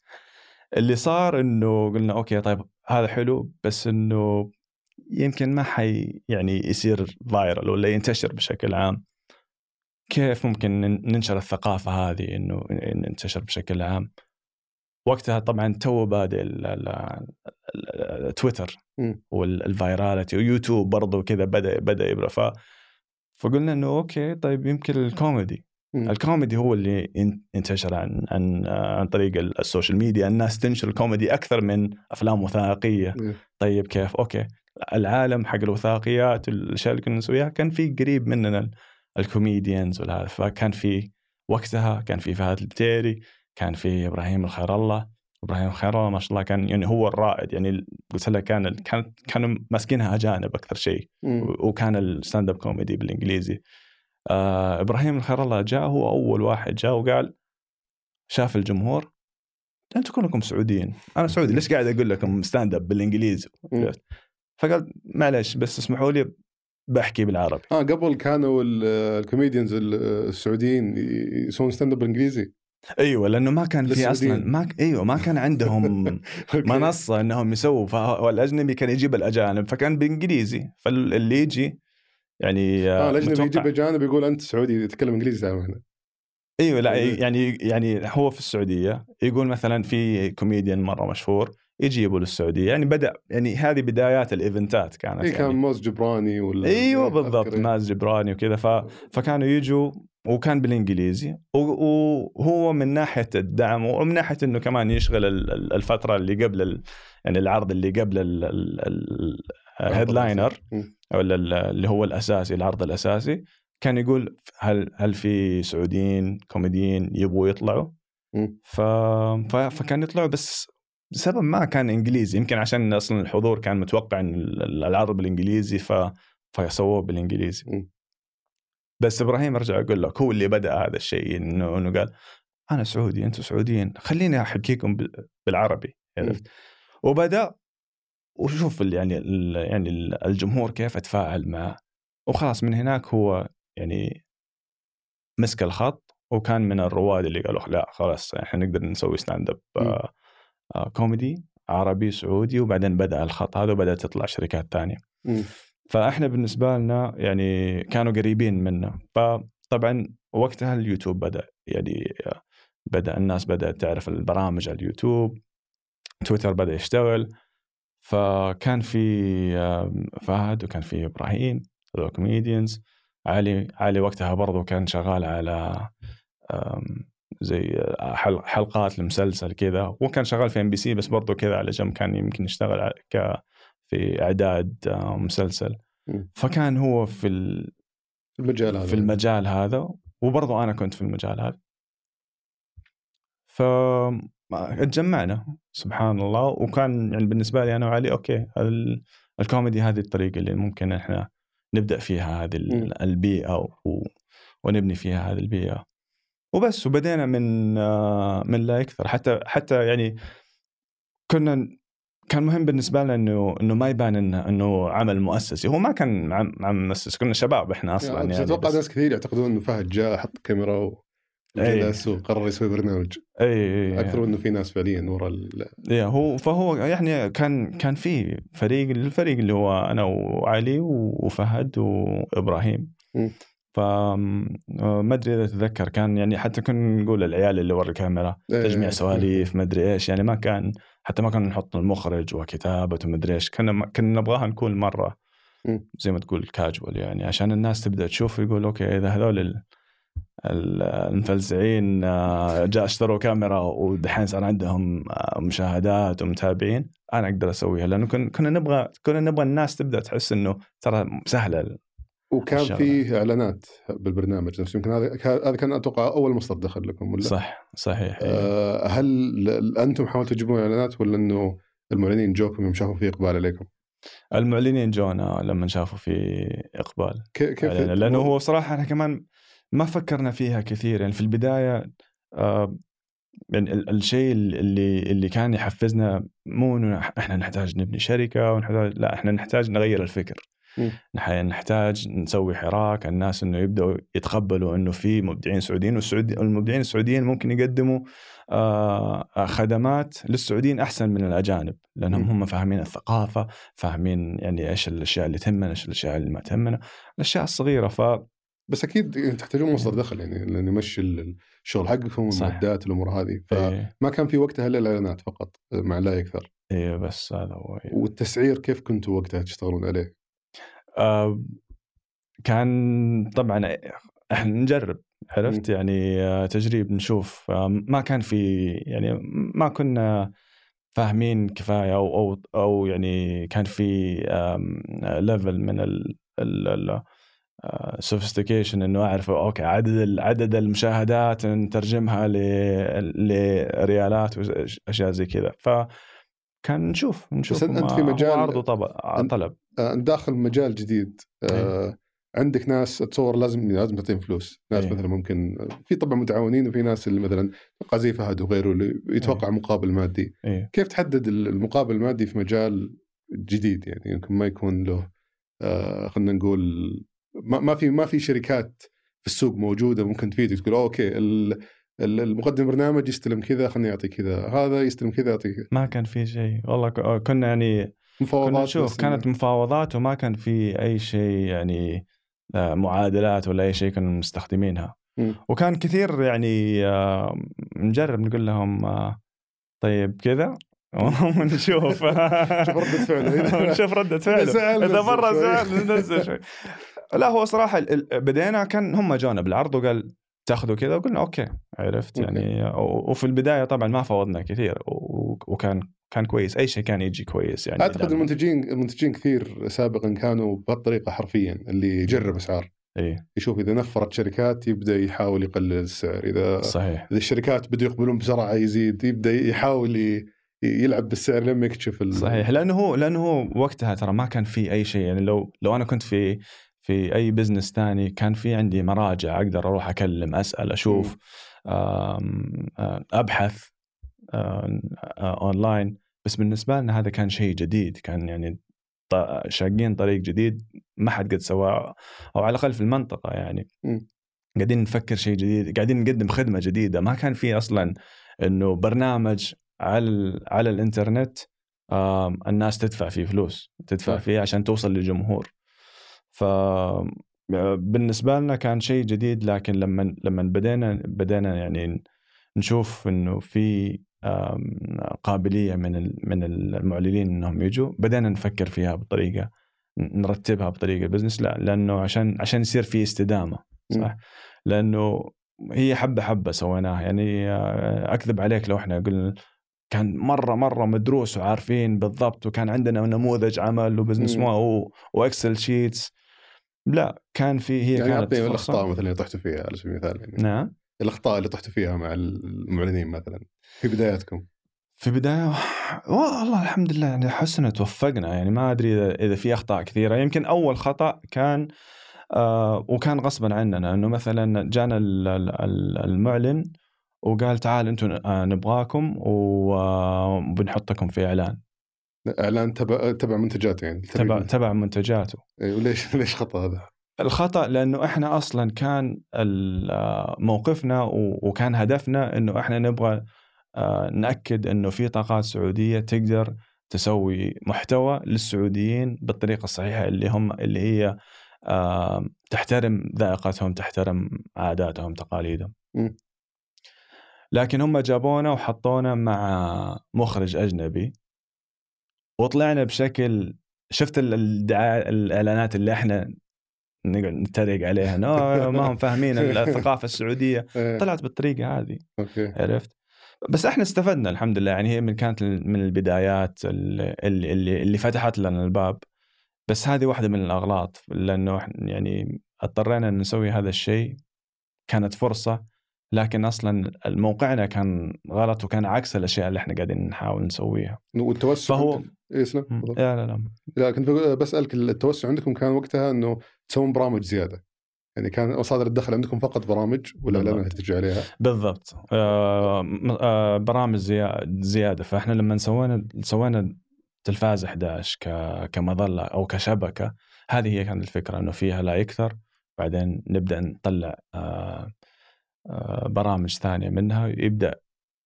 [SPEAKER 2] اللي صار إنه قلنا okay طيب هذا حلو بس إنه يمكن ما حي يعني يصير viral ولا ينتشر بشكل عام. كيف ممكن نن- ننشر الثقافة هذه إنه ننتشر بشكل عام؟ وقتها طبعا تو بادئ تويتر
[SPEAKER 3] مم.
[SPEAKER 2] وال virality ويوتيوب برضه كذا بدا بدأ يبرى ف فقلنا إنه okay طيب يمكن ال
[SPEAKER 3] comedy.
[SPEAKER 2] ال comedy هو اللي ينتشر عن عن عن طريق ال- ال social media. الناس تنشر الكوميدي أكثر من أفلام
[SPEAKER 3] وثائقية.
[SPEAKER 2] طيب كيف؟ okay. العالم حق الوثائقيات الاشياء اللي كنا نسويها كان في قريب مننا ال- ال comedians وهذا فكان في وقتها كان في فهد البتيري كان في إبراهيم الخير الله إبراهيم الله ما شاء الله كان يعني هو الرائد يعني قلت لك كان كان كانوا ماسكينها أجانب أكثر شيء. وكان ال stand-up comedy بالإنجليزي. آه إبراهيم الخير الله جاء هو أول واحد جاء وقال شاف الجمهور أنتم كلكم سعوديين. أنا سعودي ليش قاعد أقول لكم stand-up
[SPEAKER 3] بالإنجليزي.
[SPEAKER 2] فقال معلش بس اسمحوا لي بحكي بالعربي.
[SPEAKER 3] آه قبل كانوا ال- ال comedians ال- السعوديين يسوون stand-up بالإنجليزي؟
[SPEAKER 2] أيوه لأنه ما كان في
[SPEAKER 3] أصلا.
[SPEAKER 2] ما ك- أيوه ما كان عندهم. منصة إنهم يسووا فالاجنبي كان يجيب الأجانب فكان بالانجليزي فاللي يجي يعني
[SPEAKER 3] آه الأجنبي
[SPEAKER 2] متوقع-
[SPEAKER 3] يجيب أجانب يقول أنت سعودي تتكلم إنجليزي تعال هنا
[SPEAKER 2] أيوه لا
[SPEAKER 3] إيه.
[SPEAKER 2] يعني يعني هو في السعودية يقول مثلا في كوميديان مرة مشهور يجيبوا للسعودية يعني بدأ يعني هذه بدايات الإيفنتات كانت
[SPEAKER 3] اي كان
[SPEAKER 2] يعني.
[SPEAKER 3] ماز جبراني ولا أيوه
[SPEAKER 2] بالضبط
[SPEAKER 3] إيه.
[SPEAKER 2] ماز جبراني وكذا ف... فكانوا يجوا وكان بالإنجليزي وهو من ناحية الدعم ومن ناحية إنه كمان يشغل ال- ال- الفترة اللي قبل ال... يعني العرض اللي قبل ال- ال- ال-
[SPEAKER 3] ال
[SPEAKER 2] headliner ال- اللي هو الأساسي العرض الأساسي كان يقول هل هل في سعوديين كوميديين يبغوا يطلعوا؟ ف... ف... فكان يطلعوا بس بسبب ما كان إنجليزي. يمكن عشان أصلا الحضور كان متوقع إن ال- العرض بالإنجليزي ف... فسووه
[SPEAKER 3] بالإنجليزي.
[SPEAKER 2] بس إبراهيم ارجع أقول لك هو اللي بدأ هذا الشيء إنه إنه قال أنا سعودي أنتم سعوديين خليني أحكيكم بال- بالعربي عرفت؟ وبدأ وشوف يعني يعني ال- الجمهور كيف تفاعل معه. وخلاص من هناك هو يعني مسك الخط وكان من الرواد اللي قالوا لا خلاص إحنا نقدر نسوي stand-up كوميدي عربي سعودي وبعدين بدأ الخط هذا وبدأت تطلع شركات ثانية.
[SPEAKER 3] مم.
[SPEAKER 2] فاحنا بالنسبة لنا يعني كانوا قريبين منا. فطبعا وقتها اليوتيوب بدأ يعني بدأ الناس بدأت تعرف البرامج على اليوتيوب تويتر بدأ يشتغل. فكان في فهد وكان في إبراهيم هذول comedians علي علي وقتها برضو كان شغال على زي حل- حلقات المسلسل كذا. هو كان شغال في ام بي سي بس برضو كذا على جنب كان يمكن يشتغل في إعداد آه، مسلسل. فكان هو في ال-
[SPEAKER 3] في المجال هذا.
[SPEAKER 2] في المجال هذا وبرضو أنا كنت في المجال هذا. ف اتجمعنا سبحان الله. وكان يعني بالنسبة لي أنا وعلي okay ال- الكوميدي هذه الطريقة اللي ممكن إحنا نبدأ فيها هذه. البيئة و... ونبني فيها هذه البيئة. وبس وبدينا من آه، من لا يكثر. حتى حتى يعني كنا كان مهم بالنسبة لنا انه إنه ما يبان انه إنه عمل مؤسسي هو ما كان عمل مؤسسي كنا شباب إحنا أصلا
[SPEAKER 3] يعني,
[SPEAKER 2] يعني أتوقع
[SPEAKER 3] ناس كثير يعتقدون إنه فهد جاء حط كاميرا
[SPEAKER 2] أي.
[SPEAKER 3] وجلس وقرر يسوي برنامج
[SPEAKER 2] اي اي
[SPEAKER 3] أكثر من إنه في ناس فعليا ورا ال...
[SPEAKER 2] يا هو فهو يعني كان كان في فريق الفريق اللي هو أنا وعلي وفهد وإبراهيم
[SPEAKER 3] مم.
[SPEAKER 2] ف ما أدري إذا تتذكر كان يعني حتى كنا نقول العيال اللي ورا الكاميرا
[SPEAKER 3] إيه.
[SPEAKER 2] تجميع سواليف ما أدري إيش يعني ما كان حتى ما كنا نحط المخرج وكتابة وما أدري إيش كنا كنا نبغاها نكون
[SPEAKER 3] مرة.
[SPEAKER 2] زي ما تقول كاجوال يعني عشان الناس تبدأ تشوف ويقول أوكي إذا هذول ال- ال- المفلسعين آه، جاء اشتروا كاميرا ودحين صار عندهم آه، مشاهدات ومتابعين أنا أقدر أسويها لأنه كن- كنا نبغى كنا نبغى الناس تبدأ تحس إنه ترى سهلة
[SPEAKER 3] وكان. في إعلانات بالبرنامج نفسه يمكن هذا هذا كان أتوقع أول مصدر دخل لكم ولا؟
[SPEAKER 2] صح صحيح إيه.
[SPEAKER 3] آه هل أنتم حاولتوا تجيبون إعلانات ولا إنه المعلنين جوكم يوم شافوا في إقبال عليكم؟
[SPEAKER 2] المعلنين جونا لما شافوا في إقبال
[SPEAKER 3] كيف
[SPEAKER 2] علينا لأنه هو صراحة إحنا كمان ما فكرنا فيها كثير يعني في البداية آه يعني ال- الشيء اللي اللي كان يحفزنا مو إنه إحنا نحتاج نبني شركة ونحتاج لا إحنا نحتاج نغير الفكر نحتاج نسوي حراك الناس إنه يبدأوا يتقبلوا إنه في مبدعين سعوديين والسعودي المبدعين السعوديين ممكن يقدموا آه خدمات للسعوديين أحسن من الأجانب
[SPEAKER 3] لأنهم.
[SPEAKER 2] هم فاهمين الثقافة فاهمين يعني إيش الأشياء اللي تهمنا إيش الأشياء اللي ما تهمنا الأشياء الصغيرة. ف
[SPEAKER 3] بس أكيد تحتاجون مصدر دخل يعني لأنه يمشي ال- الشغل حقكم. والمعدات الأمور هذه.
[SPEAKER 2] إيه.
[SPEAKER 3] فما كان في وقتها إلا الإعلانات فقط مع لا يكثر.
[SPEAKER 2] إيه بس هذا هو
[SPEAKER 3] والتسعير كيف كنتوا وقتها تشتغلون عليه؟
[SPEAKER 2] آه كان طبعا إحنا نجرب عرفت؟ يعني آه، تجريب نشوف. آه، ما كان في يعني ما كنا فاهمين كفاية أو أو أو يعني كان في level من ال sophistication إنه اعرف okay عدد عدد المشاهدات نترجمها لريالات واشياء زي كذا. فكان نشوف نشوف.
[SPEAKER 3] أنت
[SPEAKER 2] ما-
[SPEAKER 3] في مجال-
[SPEAKER 2] عرض وطلب طلب.
[SPEAKER 3] آه، أنت داخل مجال جديد آه عندك ناس اتصور لازم لازم تعطيهم فلوس، ناس
[SPEAKER 2] إيه.
[SPEAKER 3] مثلا ممكن في طبعا متعاونين وفي ناس اللي مثلا أتوقع زي فهد وغيره اللي يتوقع مقابل مادي،
[SPEAKER 2] إيه.
[SPEAKER 3] كيف تحدد المقابل المادي في مجال جديد؟ يعني يمكن ما يكون له آه خلينا نقول ما, ما في ما في شركات في السوق موجودة ممكن تفيدك تقول أوكي المقدم برنامج يستلم كذا خليني أعطي كذا. هذا يستلم كذا يعطي كذا.
[SPEAKER 2] ما كان في شيء. والله ك- كنا يعني كنا
[SPEAKER 3] مفاوضات
[SPEAKER 2] نشوف
[SPEAKER 3] بس
[SPEAKER 2] كانت مفاوضات وما كان في أي شيء يعني آه، معادلات ولا أي شيء كنا مستخدمينها. وكان كثير يعني آه، نجرب نقول لهم آه، طيب كذا. ونشوف.
[SPEAKER 3] شوف ردة فعله.
[SPEAKER 2] نشوف ردة فعله. إذا
[SPEAKER 3] شوي.
[SPEAKER 2] زعل ننزل شوي. لا هو ال- بدينا كان هم جونا بالعرض وقال تاخذوا كذا وقلنا أوكي عرفت. يعني وفي البداية طبعا ما فوضنا كثير وكان كان كويس أي شيء كان يجي كويس يعني أعتقد.
[SPEAKER 3] المنتجين المنتجين كثير سابقا كانوا بهالطريقة حرفيا اللي يجرب أسعار
[SPEAKER 2] إي
[SPEAKER 3] يشوف إذا نفرت شركات يبدأ يحاول يقلل السعر إذا
[SPEAKER 2] صحيح
[SPEAKER 3] إذا الشركات بدوا يقبلون بسرعة يزيد يبدأ يحاول يلعب بالسعر لما يكتشف ال...
[SPEAKER 2] صحيح لأنه هو لأنه هو وقتها ترى ما كان في أي شيء يعني لو لو أنا كنت في في أي business ثاني كان في عندي مراجع أقدر أروح أكلم أسأل أشوف آه، أبحث آه، آه، اونلاين بس بالنسبة لنا هذا كان شيء جديد كان يعني شاقين طريق جديد ما حد قد سواه أو على الأقل في المنطقة يعني. قاعدين نفكر شيء جديد قاعدين نقدم خدمة جديدة. ما كان في أصلا إنه برنامج على على الإنترنت الناس تدفع فيه فلوس تدفع. فيه عشان توصل للجمهور ف بالنسبة لنا كان شيء جديد لكن لما لما بدينا بدينا يعني نشوف إنه في قابلية من من المعلنين إنهم يجوا. بدينا نفكر فيها بطريقة نرتبها بطريقة بزنس لا لأنه عشان عشان يصير في استدامة صح؟ لأنه هي حبة حبة سويناها. يعني آه، أكذب عليك لو إحنا قلنا كان مرة مرة مدروس وعارفين بالضبط وكان عندنا نموذج عمل و
[SPEAKER 3] business.
[SPEAKER 2] مو و Excel sheets لا كان في هي
[SPEAKER 3] يعني
[SPEAKER 2] كانت.
[SPEAKER 3] الأخطاء مثلا اللي طحتوا فيها على سبيل المثال يعني.
[SPEAKER 2] نعم.
[SPEAKER 3] الأخطاء اللي طحتوا فيها مع المعلنين مثلا. في بداياتكم.
[SPEAKER 2] في بداية والله الحمد لله يعني أحس إنه توفقنا يعني ما أدري إذا في أخطاء كثيرة. يمكن أول خطأ كان آه وكان غصبا عننا إنه مثلا جانا المعلن وقال تعال أنتم آه، نبغاكم وبنحطكم في إعلان.
[SPEAKER 3] إعلان تبع تبع منتجاته يعني
[SPEAKER 2] تبع تبع منتجاته.
[SPEAKER 3] اي وليش ليش خطأ هذا؟
[SPEAKER 2] الخطأ لأنه إحنا أصلا كان موقفنا وكان هدفنا إنه إحنا نبغى آه، نأكد إنه في طاقات سعودية تقدر تسوي محتوى للسعوديين بالطريقة الصحيحة اللي هم اللي هي تحترم ذائقتهم تحترم عاداتهم تقاليدهم. لكن هم جابونا وحطونا مع مخرج أجنبي. وطلعنا بشكل شفت الدعايه الإعلانات اللي إحنا نقعد نتريق عليها. no ما هم فاهمين الثقافة السعودية. إيه. طلعت بالطريقة هذه.
[SPEAKER 3] okay.
[SPEAKER 2] عرفت؟ بس إحنا استفدنا الحمد لله. يعني هي من كانت من البدايات اللي اللي, اللي فتحت لنا الباب. بس هذه واحدة من الأغلاط. لأنه يعني اضطرينا ان نسوي هذا الشيء. كانت فرصة. لكن أصلا موقعنا كان غلط وكان عكس الأشياء اللي إحنا قاعدين نحاول نسويها.
[SPEAKER 3] والتوسع
[SPEAKER 2] فهو
[SPEAKER 3] إيه اسلم
[SPEAKER 2] لا لا لا.
[SPEAKER 3] لا كنت بسألك التوسع عندكم كان وقتها إنه تسوون برامج زيادة. يعني كان مصادر الدخل عندكم فقط برامج ولا لا ترجع عليها؟
[SPEAKER 2] بالضبط. آه آه برامج زيادة. فإحنا لما سوينا سوينا تلفاز 11 كمظلة أو كشبكة هذه هي كانت الفكرة إنه فيها لا يكثر. بعدين نبدأ نطلع آه برامج ثانية منها يبدأ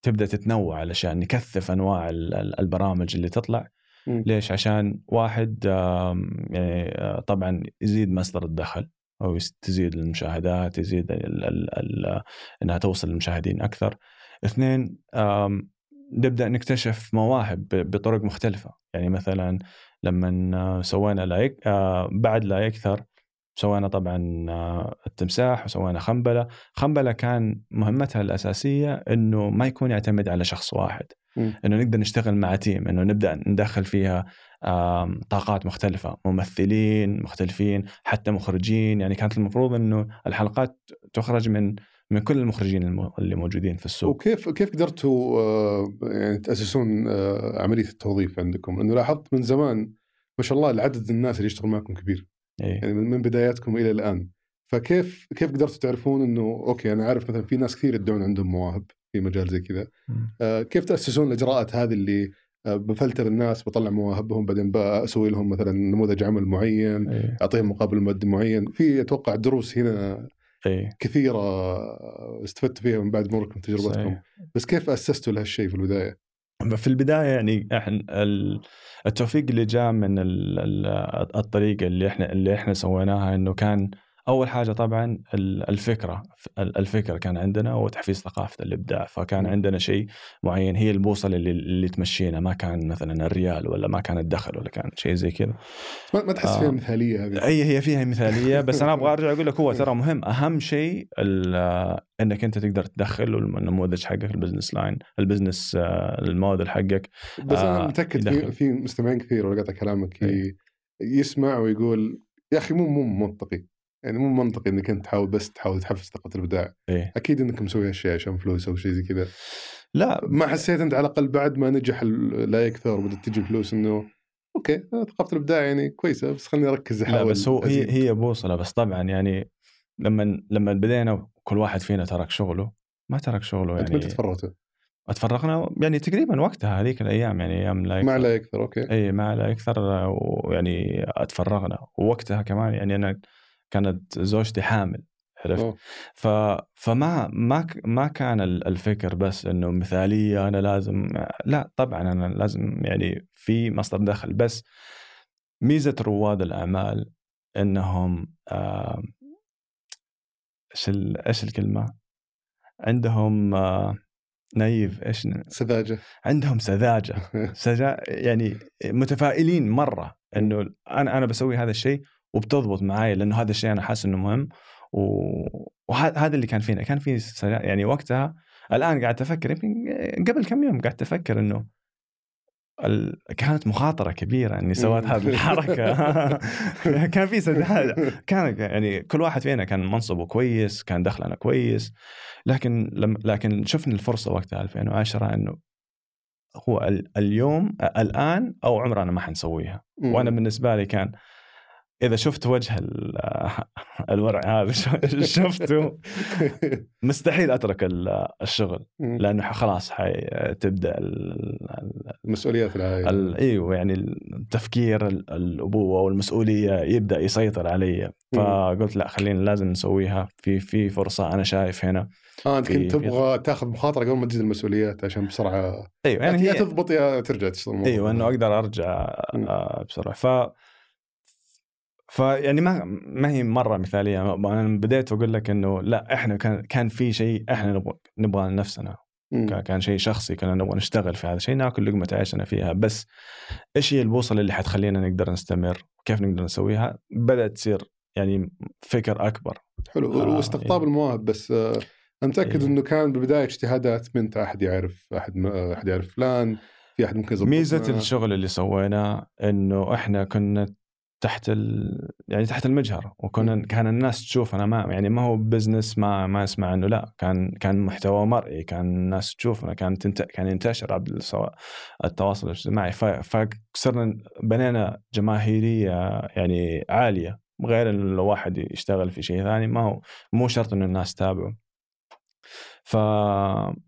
[SPEAKER 2] تبدأ تتنوع الاشياء نكثف أنواع البرامج اللي تطلع. م. ليش؟ عشان واحد يعني آه، طبعا يزيد مصدر الدخل أو تزيد المشاهدات يزيد ال ال ال إنها توصل للمشاهدين أكثر. اثنين نبدأ نكتشف مواهب بطرق مختلفة. يعني مثلا لما سوينا لايك آه، بعد لا يكثر سوينا طبعا آه، التمساح وسوينا خنبلة. خنبلة كان مهمتها الأساسية إنه ما يكون يعتمد على شخص واحد. إنه نقدر نشتغل مع تيم إنه نبدأ ندخل فيها طاقات مختلفة ممثلين مختلفين حتى مخرجين. يعني كانت المفروض إنه الحلقات تخرج من من كل المخرجين اللي موجودين في السوق.
[SPEAKER 3] وكيف كيف قدرتوا آه، يعني تأسسون آه، عملية التوظيف عندكم؟ لأنه لاحظت من زمان ما شاء الله العدد الناس اللي يشتغل معكم كبير.
[SPEAKER 2] أيه.
[SPEAKER 3] يعني من بداياتكم إلى الآن فكيف كيف قدرتوا تعرفون انه أوكي أنا عارف مثلا في ناس كثير يدعون عندهم مواهب في مجال زي كذا آه كيف تأسسون الإجراءات هذه اللي آه بفلتر الناس بطلع مواهبهم بعدين بسوي لهم مثلا نموذج عمل معين
[SPEAKER 2] أيه.
[SPEAKER 3] أعطيهم مقابل مادي معين في أتوقع دروس هنا
[SPEAKER 2] أيه.
[SPEAKER 3] كثيرة استفدت فيها من بعد مروركم تجربتكم صحيح. بس كيف أسستوا لهالشيء في البداية؟
[SPEAKER 2] في البداية يعني إحنا التوفيق اللي جاء من الطريقة اللي إحنا اللي إحنا سويناها إنه كان أول حاجة طبعا الفكرة الفكرة كان عندنا وتحفيز ثقافة الإبداع فكان عندنا شيء معين هي البوصلة اللي, اللي تمشينا ما كان مثلا الريال ولا ما كان الدخل ولا كان شيء زي كذا.
[SPEAKER 3] ما تحس فيها آه. مثالية هذه؟
[SPEAKER 2] أي هي فيها مثالية بس أنا أبغى أرجع أقول لك هو ترى مهم. أهم شيء إنك أنت تقدر تدخل النموذج حقك ال business line ال business ال model حقك
[SPEAKER 3] بس أنا آه، متأكد في في مستمعين كثير ولا كلامك يسمع ويقول يا أخي مو مو منطقي. يعني مو منطقي إنك أنت تحاول بس تحاول تحفز طاقة الإبداع.
[SPEAKER 2] إيه؟
[SPEAKER 3] أكيد إنك مسوي هالشيء عشان فلوس أو شيء زي كذا.
[SPEAKER 2] لا.
[SPEAKER 3] ما حسيت أنت على الأقل بعد ما نجح لا يكثر وبدأت تجي فلوس إنه okay ثقافه الإبداع يعني كويسة بس خليني أركز
[SPEAKER 2] أحاول لا بس هو هي هي بوصلة بس طبعا يعني لما لما بدينا كل واحد فينا ترك شغله ما ترك شغله يعني
[SPEAKER 3] أنت متى تفرغتوا؟
[SPEAKER 2] تفرغنا يعني تقريبا وقتها هذيك الأيام يعني أيام
[SPEAKER 3] لا يكثر. مع لا يكثر okay.
[SPEAKER 2] اي مع لا يكثر ويعني تفرغنا ووقتها كمان يعني أنا كانت زوجتي حامل عرفت؟ ف... فما ما ما كان الفكر بس إنه مثالية أنا لازم لا طبعا أنا لازم يعني في مصدر دخل بس ميزة رواد الأعمال إنهم إيش آه... إيش الكلمة؟ عندهم آه... نايف إيش
[SPEAKER 3] سذاجة.
[SPEAKER 2] عندهم سذاجة. سذا يعني متفائلين مرة إنه أنا أنا بسوي هذا الشيء وبتضبط معي لأنه هذا الشيء أنا حاسس إنه مهم. وهذا اللي كان فينا كان في يعني وقتها الآن قاعد أفكر يمكن قبل كم يوم قاعد أفكر إنه ال... كانت مخاطرة كبيرة إني سويت هذه الحركة. كان في سداد كان يعني كل واحد فينا كان منصبه كويس كان دخلنا كويس. لكن لم... لكن شفنا الفرصة وقتها 2010 إنه هو ال... اليوم الآن أو عمرنا ما حنسويها. وأنا بالنسبة لي كان إذا شفت وجه ال- الورع هذا شفته؟ مستحيل أترك ال- الشغل لأنه خلاص حتبدا
[SPEAKER 3] المسؤوليات العائلة.
[SPEAKER 2] ال- إيوه يعني التفكير ال- الأبوة والمسؤولية يبدأ يسيطر علي. فقلت لا خلينا لازم نسويها. في في فرصة أنا شايف هنا.
[SPEAKER 3] آه
[SPEAKER 2] أنت
[SPEAKER 3] كنت تبغى تاخذ مخاطرة قبل ما تزيد المسؤوليات عشان بسرعة
[SPEAKER 2] إيوه
[SPEAKER 3] يعني يا تضبط يا ترجع تشتغل.
[SPEAKER 2] إيوه إنه أقدر
[SPEAKER 3] أرجع.
[SPEAKER 2] آه، بسرعة. ف ف يعني ما ما هي مرة مثالية. أنا بديت أقول لك إنه لا إحنا كان كان في شيء إحنا نبغى نبغى لنفسنا. كان- شيء شخصي كنا نبغى نشتغل في هذا الشيء ناكل لقمة عيشنا فيها. بس إيش هي البوصله اللي حتخلينا نقدر نستمر؟ كيف نقدر نسويها؟ بدأت تصير يعني فكر أكبر.
[SPEAKER 3] حلو.
[SPEAKER 2] آه،
[SPEAKER 3] واستقطاب
[SPEAKER 2] إيه.
[SPEAKER 3] المواهب بس آه، أنا متأكد
[SPEAKER 2] إيه.
[SPEAKER 3] إنه كان بالبداية اجتهادات من أحد يعرف أحد ما أحد يعرف فلان في أحد ممكن يظبط
[SPEAKER 2] ميزة الشغل اللي سويناه إنه إحنا كنا تحت ال... يعني تحت المجهر. وكنا كان الناس تشوفنا ما يعني ما هو بزنس ما ما اسمع إنه لا كان كان محتوى مرئي. كان الناس تشوفنا كان تنت... كان ينتشر عبر التواصل الاجتماعي. ف... فصرنا بنينا جماهيرية يعني عالية. غير انه لو واحد يشتغل في شيء ثاني ما هو مو شرط إنه الناس تتابعه. ف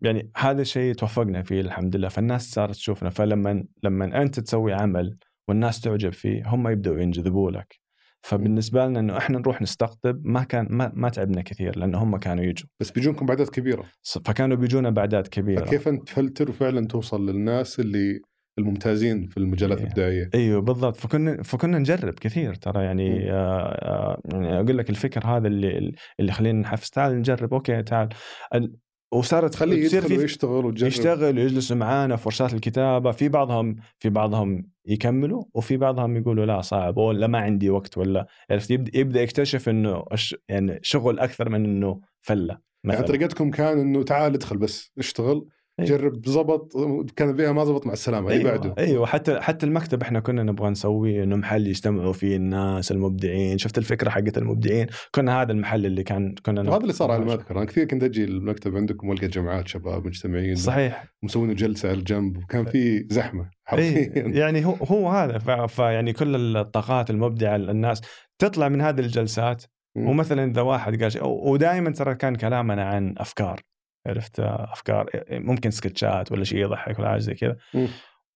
[SPEAKER 2] يعني هذا الشيء توفقنا فيه الحمد لله. فالناس صارت تشوفنا. فلما لما أنت تسوي عمل والناس تعجب فيه هم يبدأوا ينجذبوا لك. فبالنسبة لنا إنه إحنا نروح نستقطب ما كان ما, ما تعبنا كثير لأنه هم كانوا يجوا.
[SPEAKER 3] بس بيجونكم باعداد
[SPEAKER 2] كبيرة. فكانوا بيجونا باعداد كبيرة.
[SPEAKER 3] فكيف أنت تفلتر وفعلا توصل للناس اللي الممتازين في المجالات
[SPEAKER 2] إيه.
[SPEAKER 3] الإبداعية؟
[SPEAKER 2] إيوه بالضبط. فكنا فكنا نجرب كثير ترى. يعني آه آه يعني أقول لك الفكر هذا اللي اللي خلينا نحفز تعال نجرب أوكي تعال. ال- وصارت
[SPEAKER 3] تخليه يدخل ويشتغل وتجرب.
[SPEAKER 2] يشتغل ويجلسوا معانا في ورشات الكتابة. في بعضهم في بعضهم يكملوا وفي بعضهم يقولوا لا صعب. ولا ما عندي وقت ولا عرفت؟ يبدا يبدأ يكتشف إنه يعني شغل أكثر من إنه فلة
[SPEAKER 3] يعني
[SPEAKER 2] مثلا.
[SPEAKER 3] طريقتكم كان إنه تعال ادخل بس اشتغل.
[SPEAKER 2] إيه.
[SPEAKER 3] جرب زبط كان بها ما زبط مع السلامة اللي
[SPEAKER 2] أيوه
[SPEAKER 3] بعده.
[SPEAKER 2] أيوه. حتى حتى المكتب إحنا كنا نبغى نسويه إنه محل يجتمعوا فيه الناس المبدعين. شفت الفكرة حقت المبدعين؟ كنا هذا المحل اللي كان كنا
[SPEAKER 3] وهذا اللي صار على ما اذكر أنا كثير كنت أجي المكتب عندكم وألقى جماعات شباب مجتمعين
[SPEAKER 2] صحيح.
[SPEAKER 3] مسوين جلسة على الجنب وكان في زحمة
[SPEAKER 2] إيه
[SPEAKER 3] حرفيا.
[SPEAKER 2] يعني هو هو هذا. فيعني كل الطاقات المبدعة الناس تطلع من هذه الجلسات. ومثلا إذا واحد قال شيء ودائما ترى كان كلامنا عن أفكار. عرفت أفكار ممكن سكتشات ولا شيء يضحك ولا حاجة زي كذا.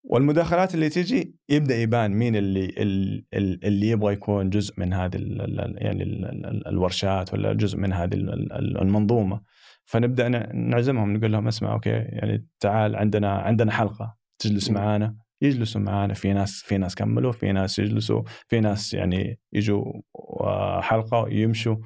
[SPEAKER 2] والمداخلات اللي تجي يبدأ يبان مين اللي ال- ال- اللي يبغى يكون جزء من هذه يعني ال- ال- الورشات ولا جزء من هذه ال- ال- المنظومة فنبدأ نعزمهم نقول لهم اسمع أوكي يعني تعال عندنا عندنا حلقة تجلس. معانا يجلسوا معانا في ناس في ناس كملوا في ناس يجلسوا في ناس يعني يجوا آه، حلقة يمشوا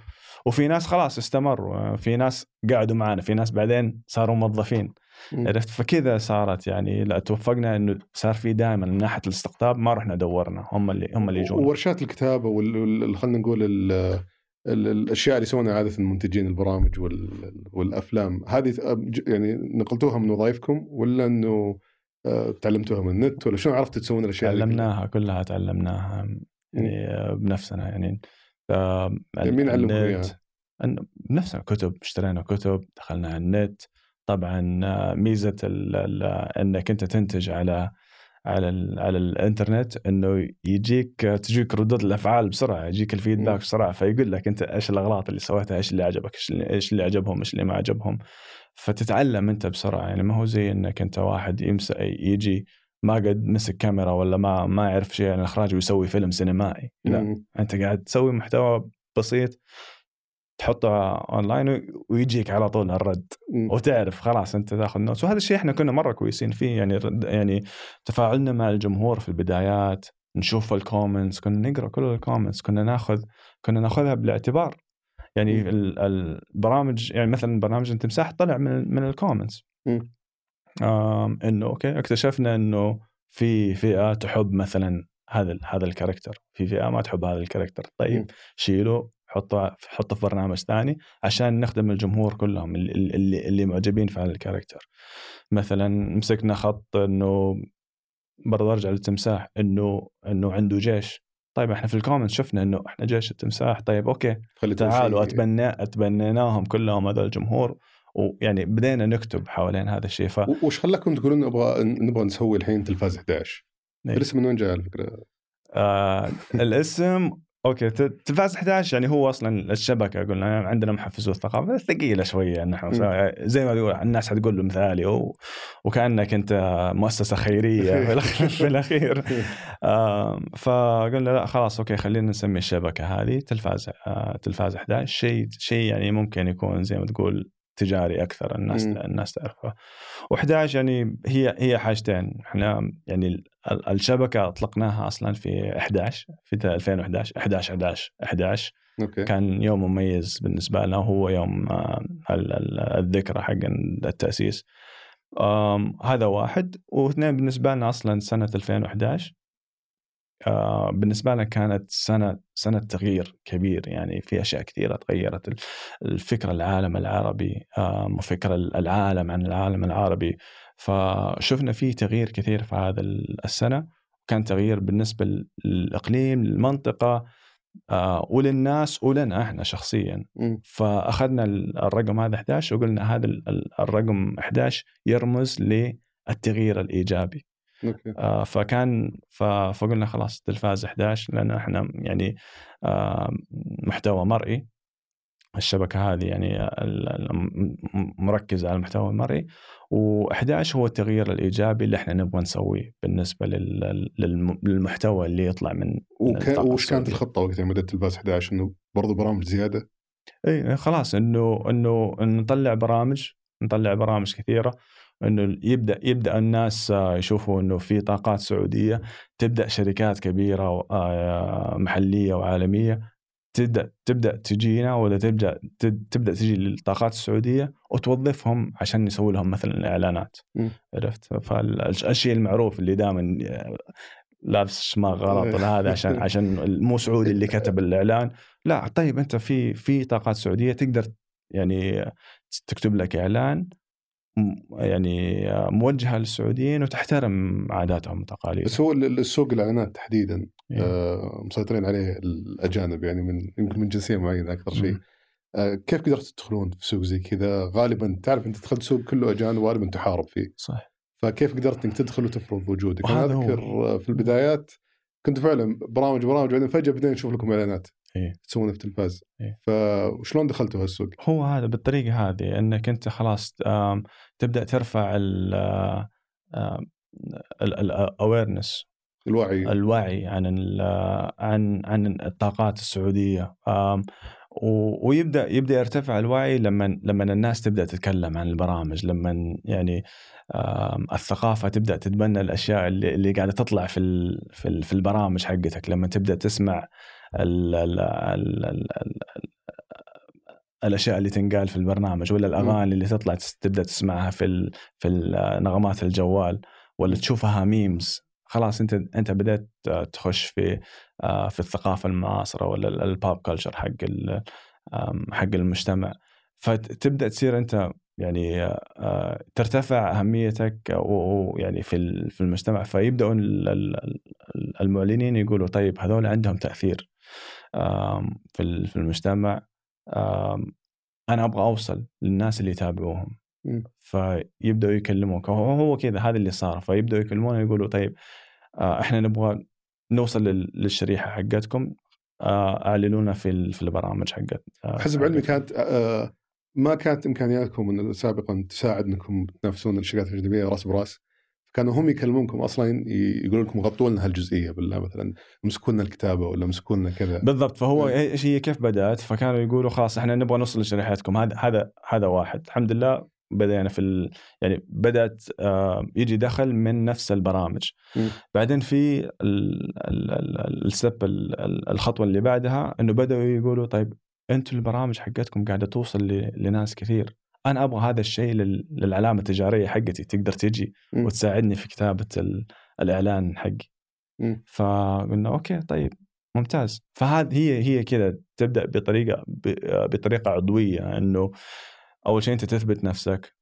[SPEAKER 2] وفي ناس خلاص استمروا آه، في ناس قعدوا معانا في ناس بعدين صاروا موظفين. عرفت؟ فكذا صارت يعني لا توفقنا إنه صار في دائما من ناحية الاستقطاب ما رحنا دورنا هم اللي هم اللي يجونا
[SPEAKER 3] وورشات الكتابة وال- خلينا نقول ال- ال- الأشياء اللي يسوونها عادة المنتجين البرامج وال- والأفلام هذه يعني نقلتوها من وظائفكم ولا إنه آه، تعلمتوها من النت ولا شلون عرفتوا تسوون الأشياء؟
[SPEAKER 2] تعلمناها كلها تعلمناها يعني آه، بنفسنا يعني. آه،
[SPEAKER 3] يعني مين علمكم إياها؟
[SPEAKER 2] أن- بنفسنا كتب اشترينا كتب دخلنا على النت طبعا آه، ميزة ال ال أنك أنت تنتج على على ال على الإنترنت إنه يجيك تجيك ردود الأفعال بسرعة يجيك ال feedback
[SPEAKER 3] مم.
[SPEAKER 2] بسرعة فيقول لك أنت إيش الأغلاط اللي سويتها إيش اللي عجبك إيش اللي, إيش اللي عجبهم إيش اللي ما عجبهم فتتعلم أنت بسرعة يعني ما هو زي إنك أنت واحد يمس يجي ما قد مسك كاميرا ولا ما ما يعرف شيء عن الاخراج ويسوي فيلم سينمائي. لا
[SPEAKER 3] مم.
[SPEAKER 2] أنت قاعد تسوي محتوى بسيط تحطه اونلاين ويجيك على طول الرد.
[SPEAKER 3] مم.
[SPEAKER 2] وتعرف خلاص أنت تاخذ notes وهذا الشيء إحنا كنا مرة كويسين فيه يعني رد يعني تفاعلنا مع الجمهور في البدايات نشوف ال comments كنا نقرأ كل ال comments كنا ناخذ كنا ناخذها بالاعتبار. يعني البرامج يعني مثلا برنامج التمساح طلع من من
[SPEAKER 3] ال
[SPEAKER 2] comments إنه okay اكتشفنا إنه في فئة تحب مثلا هذا هذا ال character. في فئة ما تحب هذا ال
[SPEAKER 3] character.
[SPEAKER 2] طيب شيله حطه حطه في برنامج ثاني عشان نخدم الجمهور كلهم اللي, اللي, اللي معجبين في هذا ال character. مثلا مسكنا خط إنه برضه أرجع للتمساح إنه إنه عنده جيش. طيب إحنا في ال comment شفنا إنه إحنا جيش التمساح. طيب
[SPEAKER 3] okay
[SPEAKER 2] تعالوا اتبنى أتبنيناهم كلهم هذا الجمهور. ويعني بدينا نكتب حوالين هذا الشيء ف
[SPEAKER 3] وش خلاكم تقولون نبغى نبغى نسوي الحين تلفاز 11
[SPEAKER 2] إيه.
[SPEAKER 3] الاسم من وين جاء على فكره؟
[SPEAKER 2] آه الاسم okay تلفاز 11 يعني هو أصلا الشبكة قلنا عندنا محفزو الثقافة ثقيلة شوية نحن زي ما تقول الناس حتقول له مثالي و... وكأنك أنت مؤسسة خيرية في الاخير آم، فقلنا لا خلاص أوكي خلينا نسمي الشبكة هذه تلفاز آه، تلفاز 11 شيء شيء يعني ممكن يكون زي ما تقول تجاري أكثر الناس
[SPEAKER 3] مم.
[SPEAKER 2] الناس تعرفه و11 يعني هي هي حاجتين. إحنا يعني ال- الشبكة أطلقناها أصلا في 11 في 2011 11 11 11
[SPEAKER 3] أوكي.
[SPEAKER 2] كان يوم مميز بالنسبة لنا وهو يوم آه، ال- ال- الذكرى حق التأسيس. هذا واحد. واثنين بالنسبة لنا أصلا سنة 2011 آه، بالنسبة لنا كانت سنة سنة تغيير كبير يعني في أشياء كثيرة تغيرت ال- الفكر العالم العربي آم، وفكر العالم عن العالم العربي. فشفنا في تغيير كثير في هذا السنة. كان تغيير بالنسبة للإقليم للمنطقة آه، وللناس ولنا إحنا شخصيا.
[SPEAKER 3] مم.
[SPEAKER 2] فأخذنا الرقم هذا 11 وقلنا هذا ال- ال- الرقم 11 يرمز للتغيير
[SPEAKER 3] الإيجابي.
[SPEAKER 2] آه، فكان فقلنا خلاص تلفاز 11 لأن إحنا يعني آه، محتوى مرئي. الشبكة هذه يعني مركزة على المحتوى المرئي. و11 هو التغيير الإيجابي اللي إحنا نبغى نسويه بالنسبة لل- للم- للمحتوى اللي يطلع من
[SPEAKER 3] وك...
[SPEAKER 2] الطاقة
[SPEAKER 3] وش كانت. الخطة وقتها مدى التلفاز 11 إنه برضو برامج زيادة؟
[SPEAKER 2] اي خلاص إنه إنه نطلع برامج نطلع برامج كثيرة. إنه يبدأ يبدأ الناس آه، يشوفوا إنه في طاقات سعودية تبدأ شركات كبيرة آه، محلية وعالمية تبدأ تبدأ تجينا ولا تبدأ تب- تبدأ تجي للطاقات السعودية وتوظفهم عشان يسوي لهم مثلا اعلانات. عرفت؟ فالشيء المعروف اللي دائما لابس شماغ غلط ولا هذا عشان عشان مو سعودي اللي كتب الإعلان. لا طيب أنت في في طاقات سعودية تقدر يعني تكتب لك إعلان يعني موجهة للسعوديين وتحترم عاداتهم وتقاليدهم.
[SPEAKER 3] بس هو ال- ال- السوق الإعلانات تحديدا
[SPEAKER 2] إيه.
[SPEAKER 3] آه مسيطرين عليه الأجانب يعني من يمكن من جنسية معينة أكثر شيء. آه كيف قدرت تدخلون في سوق زي كذا؟ غالبا تعرف أنت دخلت سوق كله اجانب وغالبا تحارب فيه.
[SPEAKER 2] صح.
[SPEAKER 3] فكيف قدرت إنك تدخل وتفرض وجودك؟
[SPEAKER 2] أنا.
[SPEAKER 3] أذكر آه، في البدايات كنت فعلا برامج برامج بعدين فجأة بدينا نشوف لكم إعلانات.
[SPEAKER 2] إيه.
[SPEAKER 3] تسوونها في التلفاز
[SPEAKER 2] إيه.
[SPEAKER 3] فشلون دخلتوا هالسوق؟
[SPEAKER 2] هو هذا بالطريقة هذه إنك أنت خلاص تبدأ ترفع ال الاويرنس
[SPEAKER 3] الوعي
[SPEAKER 2] الوعي عن عن عن الطاقات السعودية ويبدأ يبدأ يرتفع الوعي لما لما الناس تبدأ تتكلم عن البرامج لما يعني الثقافة تبدأ تتبنى الأشياء اللي, اللي قاعدة تطلع في في البرامج حقتك لما تبدأ تسمع ال ال ال ال ال الأشياء اللي تنقال في البرنامج ولا الأغاني اللي تطلع تبدأ تسمعها في ال في نغمات الجوال ولا تشوفها memes خلاص أنت أنت بدأت تخش في آه، في الثقافة المعاصرة ولا ال- ال pop culture حق حق المجتمع. فتبدا تصير أنت يعني آه، ترتفع أهميتك ويعني في في المجتمع. فيبداوا ال- ال- ال- المعلنين يقولوا طيب هذول عندهم تأثير. في ال- في المجتمع أنا أبغى أوصل للناس اللي يتابعوهم. فيبدأوا يكلموك هو كذا هذا اللي صار فيبدأوا يكلمونا يقولوا طيب آه، إحنا نبغى نوصل لل- للشريحة حقتكم آه، أعلنونا في في البرامج حقت آه،
[SPEAKER 3] حسب علمي. كانت ما كانت إمكانياتكم سابقا تساعد انكم تنافسون الشركات الاجنبيه راس براس كانوا هم يكلمونكم أصلا يقولون لكم غطوا لنا هالجزئية بالله مثلا امسكوا لنا الكتابة ولا امسكوا لنا كذا
[SPEAKER 2] بالضبط فهو. إيش هي كيف بدأت فكانوا يقولوا خلاص إحنا نبغى نوصل لشريحتكم هذا هذا هذا واحد الحمد لله بدينا في ال... يعني بدأت آه، يجي دخل من نفس البرامج
[SPEAKER 3] مم.
[SPEAKER 2] بعدين في ال- ال- ال- الستب ال- ال- الخطوة اللي بعدها إنه بدأوا يقولوا طيب أنتم البرامج حقتكم قاعدة توصل ل... لناس كثير أنا أبغى هذا الشيء لل... للعلامة التجارية حقتي تقدر تجي
[SPEAKER 3] مم.
[SPEAKER 2] وتساعدني في كتابة ال... الإعلان حقي. فقلنا أوكي طيب ممتاز فهذه هي هي كذا تبدأ بطريقة بطريقة عضوية إنه أول شيء أنت تثبت نفسك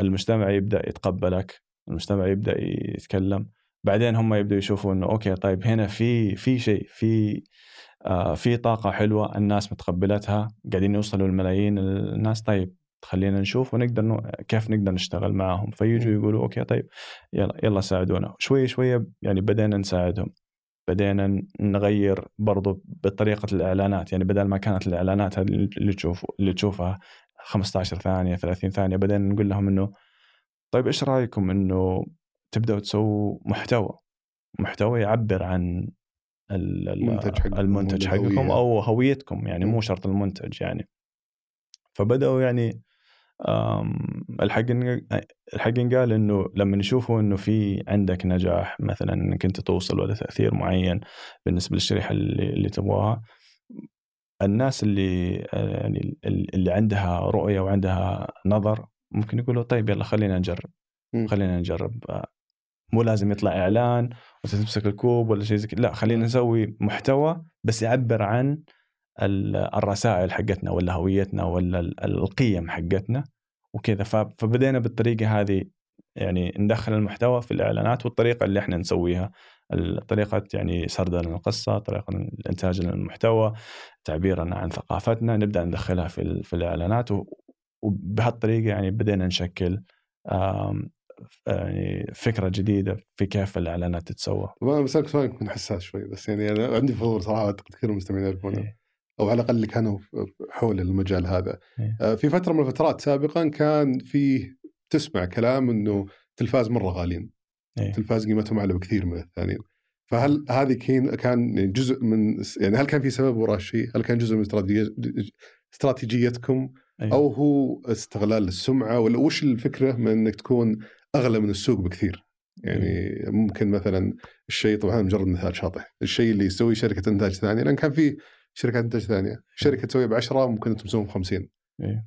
[SPEAKER 2] المجتمع يبدأ يتقبلك المجتمع يبدأ يتكلم بعدين هم يبداوا يشوفوا إنه okay طيب هنا في في شيء في آه في طاقة حلوة الناس متقبلتها قاعدين يوصلوا لملايين الناس طيب خلينا نشوف ونقدر نو... كيف نقدر نشتغل معاهم. فيجوا يقولوا okay طيب يلا يلا ساعدونا. شوي شوي يعني بدينا نساعدهم. بدينا نغير برضو بطريقة الإعلانات. يعني بدل ما كانت الإعلانات هذه اللي تشوف اللي تشوفها 15 ثانية 30 ثانية بدينا نقول لهم إنه طيب إيش رأيكم إنه تبدأوا تسووا محتوى؟ محتوى يعبر عن المنتج حقكم, المنتج حقكم أو هويتكم. يعني مو شرط المنتج يعني. فبدأوا يعني الحق الحق قال إنه لما يشوفوا إنه في عندك نجاح مثلا إنك أنت توصل ولا تأثير معين بالنسبة للشريحة اللي, اللي تبغاها الناس اللي يعني اللي عندها رؤية وعندها نظر ممكن يقولوا طيب يلا خلينا نجرب. خلينا نجرب. مو لازم يطلع إعلان وتمسك الكوب ولا شيء زي لا خلينا نسوي محتوى بس يعبر عن الرسائل حقتنا ولا هويتنا ولا القيم حقتنا وكذا فبدينا بالطريقة هذه يعني ندخل المحتوى في الإعلانات والطريقة اللي إحنا نسويها طريقة يعني سرد القصة طريقة الانتاج للمحتوى تعبيرنا عن ثقافتنا نبدأ ندخلها في في الإعلانات وبهالطريقة يعني بدينا نشكل يعني فكرة جديدة في كيف الإعلانات تتسوى.
[SPEAKER 3] ما بسألك سؤال يكون حساس شوي بس يعني أنا عندي فضول صراحة أعتقد كثير من المستمعين يعرفونه إيه. أو على الأقل اللي كانوا حول المجال هذا. إيه. آه، في فترة من الفترات سابقا كان في تسمع كلام إنه تلفاز مرة غاليين. إيه. تلفاز قيمتهم اعلى بكثير من الثانيين. فهل هذه كان جزء من يعني هل كان في سبب وراء الشيء؟ هل كان جزء من استراتيجيتكم أو هو استغلال السمعة ولا وش الفكرة من إنك تكون أغلى من السوق بكثير يعني ممكن مثلا الشيء طبعا مجرد مثال شاطح الشيء اللي يسوي شركة إنتاج ثانية لأن كان في شركات أنتاج ثانية. شركة تسوي ب 10 ممكن أنتم تسوون ب 50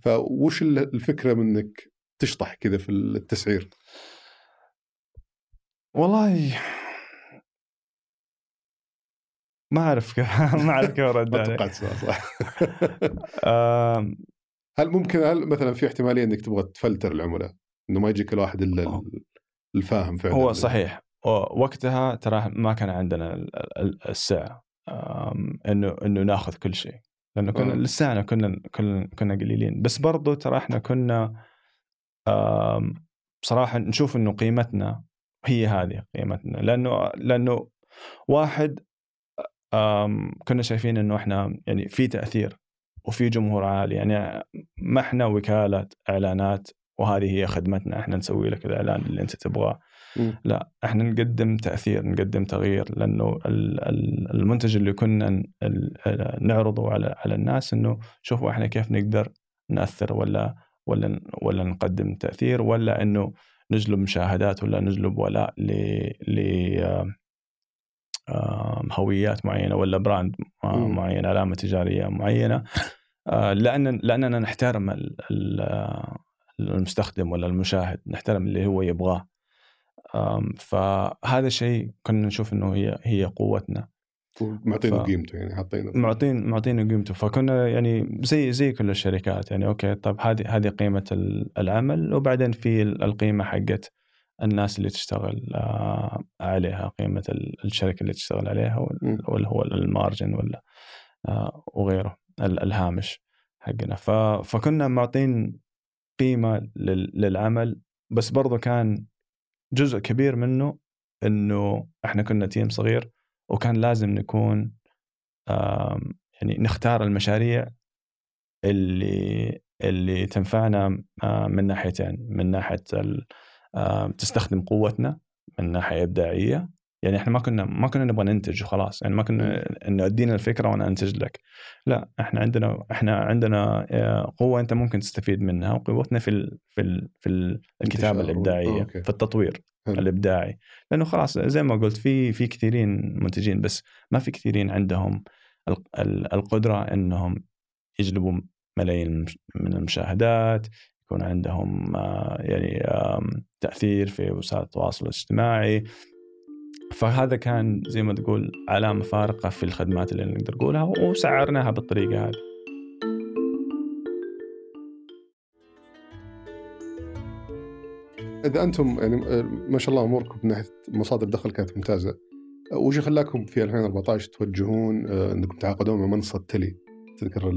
[SPEAKER 3] فوش الفكرة من إنك تشطح كذا في التسعير؟
[SPEAKER 2] والله ما أعرف ما أعرف كيف أرد
[SPEAKER 3] عليك. توقعت صح. هل ممكن هل مثلا في احتمالية إنك تبغى تفلتر العملاء؟ إنه ما يجيك الواحد الا الفاهم فعلا.
[SPEAKER 2] هو صحيح. وقتها ترى ما كان عندنا السعه إنه إنه ناخذ كل شيء. لأنه كنا لسانا كنا كنا كنا قليلين. بس برضو ترى إحنا كنا بصراحة نشوف إنه قيمتنا هي هذه قيمتنا. لأنه لأنه واحد كنا شايفين إنه إحنا يعني في تأثير وفي جمهور عالي. يعني ما إحنا وكالة إعلانات وهذه هي خدمتنا. إحنا نسوي لك الإعلان اللي أنت تبغاه. لا إحنا نقدم تأثير نقدم تغيير لأنه المنتج اللي كنا نعرضه على على الناس إنه شوفوا إحنا كيف نقدر نأثر ولا ولا ولا نقدم تأثير ولا إنه نجلب مشاهدات ولا نجلب ولاء ل هويات معينة ولا براند معين علامة تجارية معينة. آه، لأن لأننا نحترم المستخدم ولا المشاهد نحترم اللي هو يبغاه. فهذا الشيء كنا نشوف إنه هي هي قوتنا.
[SPEAKER 3] معطينه ف... قيمته يعني حاطينه
[SPEAKER 2] معطين معطينه قيمته. فكنا يعني زي زي كل الشركات يعني okay طيب هذه هذه قيمة العمل وبعدين في القيمة حقت الناس اللي تشتغل عليها قيمة الشركة اللي تشتغل عليها ولا هو ال margin ولا وغيره الهامش حقنا. فكنا معطين قيمة للعمل بس برضو كان جزء كبير منه إنه إحنا كنا تيم صغير وكان لازم نكون يعني نختار المشاريع اللي اللي تنفعنا من ناحيتين من ناحية تستخدم قوتنا من ناحية إبداعية يعني إحنا ما كنا ما كنا نبغى ننتج وخلاص. يعني ما كنا إنه أدينا الفكرة وأنا أنتج لك. لا إحنا عندنا إحنا عندنا آه، قوة أنت ممكن تستفيد منها وقوتنا في ال في ال في الكتابة الإبداعية أوكي. في التطوير هل. الإبداعي. لأنه خلاص زي ما قلت في في كثيرين منتجين بس ما في كثيرين عندهم القدرة إنهم يجلبوا ملايين من المشاهدات يكون عندهم آه، يعني تأثير في وسائل التواصل الاجتماعي. فهذا كان زي ما تقول علامة فارقة في الخدمات اللي نقدر نقولها وسعرناها بالطريقة هذه.
[SPEAKER 3] إذا أنتم يعني ما شاء الله أموركم من ناحية مصادر دخل كانت ممتازة. وش خلاكم في 2014 توجهون آه، أنكم تعاقدون مع منصة تلي؟ تذكر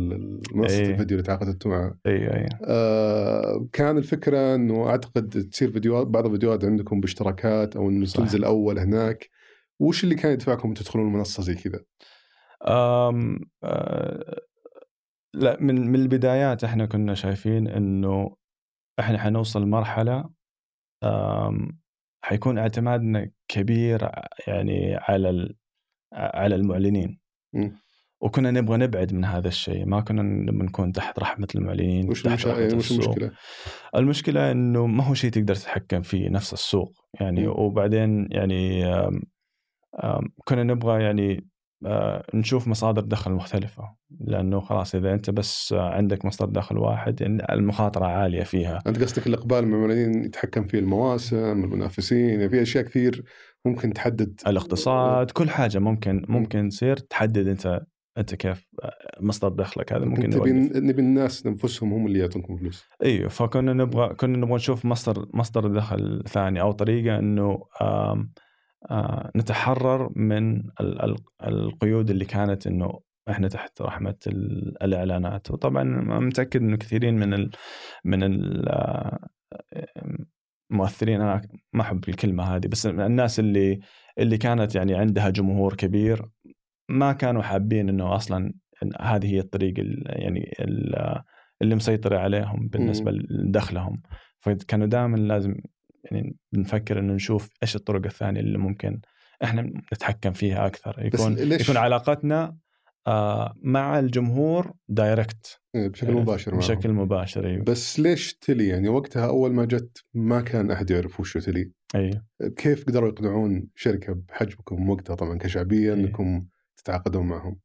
[SPEAKER 3] منصة أيه. الفيديو اللي تعاقدت معه
[SPEAKER 2] اي اي
[SPEAKER 3] آه كان الفكرة إنه أعتقد تصير فيديوهات بعض الفيديوهات عندكم باشتراكات أو إنه تنزل أول هناك وش اللي كان يدفعكم تدخلون منصة زي كذا؟
[SPEAKER 2] أم أه لا من من البدايات إحنا كنا شايفين إنه إحنا حنوصل لمرحله أم، حيكون اعتمادنا كبير يعني على على المعلنين
[SPEAKER 3] مم.
[SPEAKER 2] وكنا نبغى نبعد من هذا الشيء ما كنا نبغى نكون تحت رحمة المعلنين
[SPEAKER 3] وش
[SPEAKER 2] تحت. رحمة
[SPEAKER 3] وش
[SPEAKER 2] السوق.
[SPEAKER 3] المشكلة؟
[SPEAKER 2] المشكلة إنه ما هو شيء تقدر تتحكم فيه نفس السوق يعني
[SPEAKER 3] مم.
[SPEAKER 2] وبعدين يعني آم، آم، كنا نبغى يعني نشوف مصادر دخل مختلفة لأنه خلاص إذا أنت بس عندك مصدر دخل واحد يعني المخاطرة عالية فيها
[SPEAKER 3] أنت قصدك الإقبال من المعلنين يتحكم فيه المواسم، المنافسين، يعني في أشياء كثير ممكن تحدد
[SPEAKER 2] الاقتصاد كل حاجة ممكن ممكن تصير تحدد أنت أنت كيف مصدر دخلك هذا ممكن
[SPEAKER 3] نبي. نبي الناس نفسهم هم اللي يعطونكم فلوس.
[SPEAKER 2] إيوه فكنا نبغى كنا نبغى نشوف مصدر مصدر دخل ثاني أو طريقة إنه آم آه نتحرر من ال- ال- القيود اللي كانت إنه إحنا تحت رحمة ال- الإعلانات وطبعا متأكد إنه كثيرين من ال من ال المؤثرين أنا ما أحب الكلمة هذه بس الناس اللي اللي كانت يعني عندها جمهور كبير ما كانوا حابين إنه أصلا هذه هي الطريقة ال- يعني ال- اللي مسيطرة عليهم بالنسبة لدخلهم. فكانوا دائما لازم يعني بنفكر إنه نشوف إيش الطرق الثانية اللي ممكن إحنا نتحكم فيها أكثر. يكون
[SPEAKER 3] ليش-
[SPEAKER 2] يكون علاقتنا آه مع الجمهور دايركت
[SPEAKER 3] بشكل مباشر معهم.
[SPEAKER 2] بشكل مباشر أيوه.
[SPEAKER 3] بس ليش تلي يعني وقتها أول ما جت ما كان أحد يعرف وش تلي
[SPEAKER 2] أيوه.
[SPEAKER 3] كيف قدروا يقنعون شركة بحجمكم وقتها طبعا كشعبيه
[SPEAKER 2] إيه.
[SPEAKER 3] إنكم تتعاقدون معهم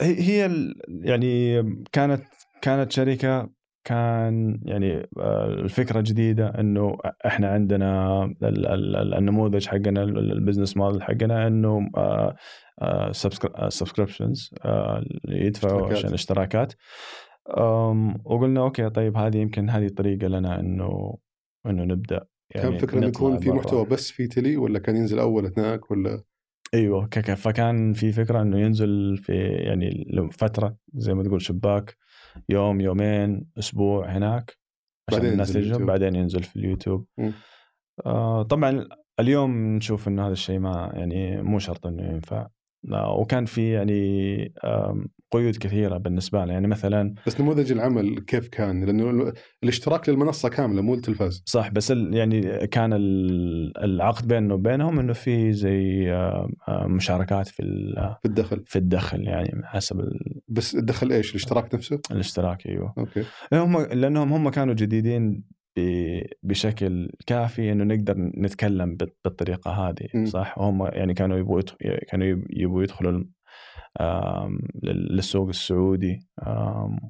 [SPEAKER 2] هي يعني كانت كانت شركة كان يعني آه، الفكرة جديدة إنه إحنا عندنا ال- ال- ال- النموذج حقنا ال- ال business model حقنا إنه subscriptions يدفعوا
[SPEAKER 3] اشتراكات.
[SPEAKER 2] عشان اشتراكات وقلنا okay طيب هذه يمكن هذه طريقه لنا إنه إنه نبدأ يعني
[SPEAKER 3] كان فكرة
[SPEAKER 2] إنه
[SPEAKER 3] يكون في. محتوى بس في تلي ولا كان ينزل أول هناك ولا
[SPEAKER 2] أيوه ك- ك- فكان في فكرة إنه ينزل في يعني فترة زي ما تقول شباك يوم يومين أسبوع هناك عشان
[SPEAKER 3] بعدين
[SPEAKER 2] الناس
[SPEAKER 3] اليوتيوب.
[SPEAKER 2] بعدين ينزل في اليوتيوب. آه طبعا اليوم نشوف إنه هذا الشيء ما يعني مو شرط إنه ينفع وكان في يعني قيود كثيرة بالنسبة لنا يعني مثلا
[SPEAKER 3] بس نموذج العمل كيف كان؟ لأنه ال- الاشتراك للمنصة كاملة مو التلفاز
[SPEAKER 2] صح بس يعني كان ال- العقد بيننا وبينهم إنه في زي مشاركات في
[SPEAKER 3] في الدخل
[SPEAKER 2] في الدخل يعني حسب ال-
[SPEAKER 3] بس الدخل إيش؟ الاشتراك نفسه؟
[SPEAKER 2] الاشتراك أيوه
[SPEAKER 3] okay
[SPEAKER 2] هم لأنهم هم كانوا جديدين بشكل كافي إنه نقدر نتكلم بال- بالطريقة هذه
[SPEAKER 3] مم.
[SPEAKER 2] صح وهم يعني كانوا يبغوا كانوا يب- يبغوا يدخلوا للسوق السعودي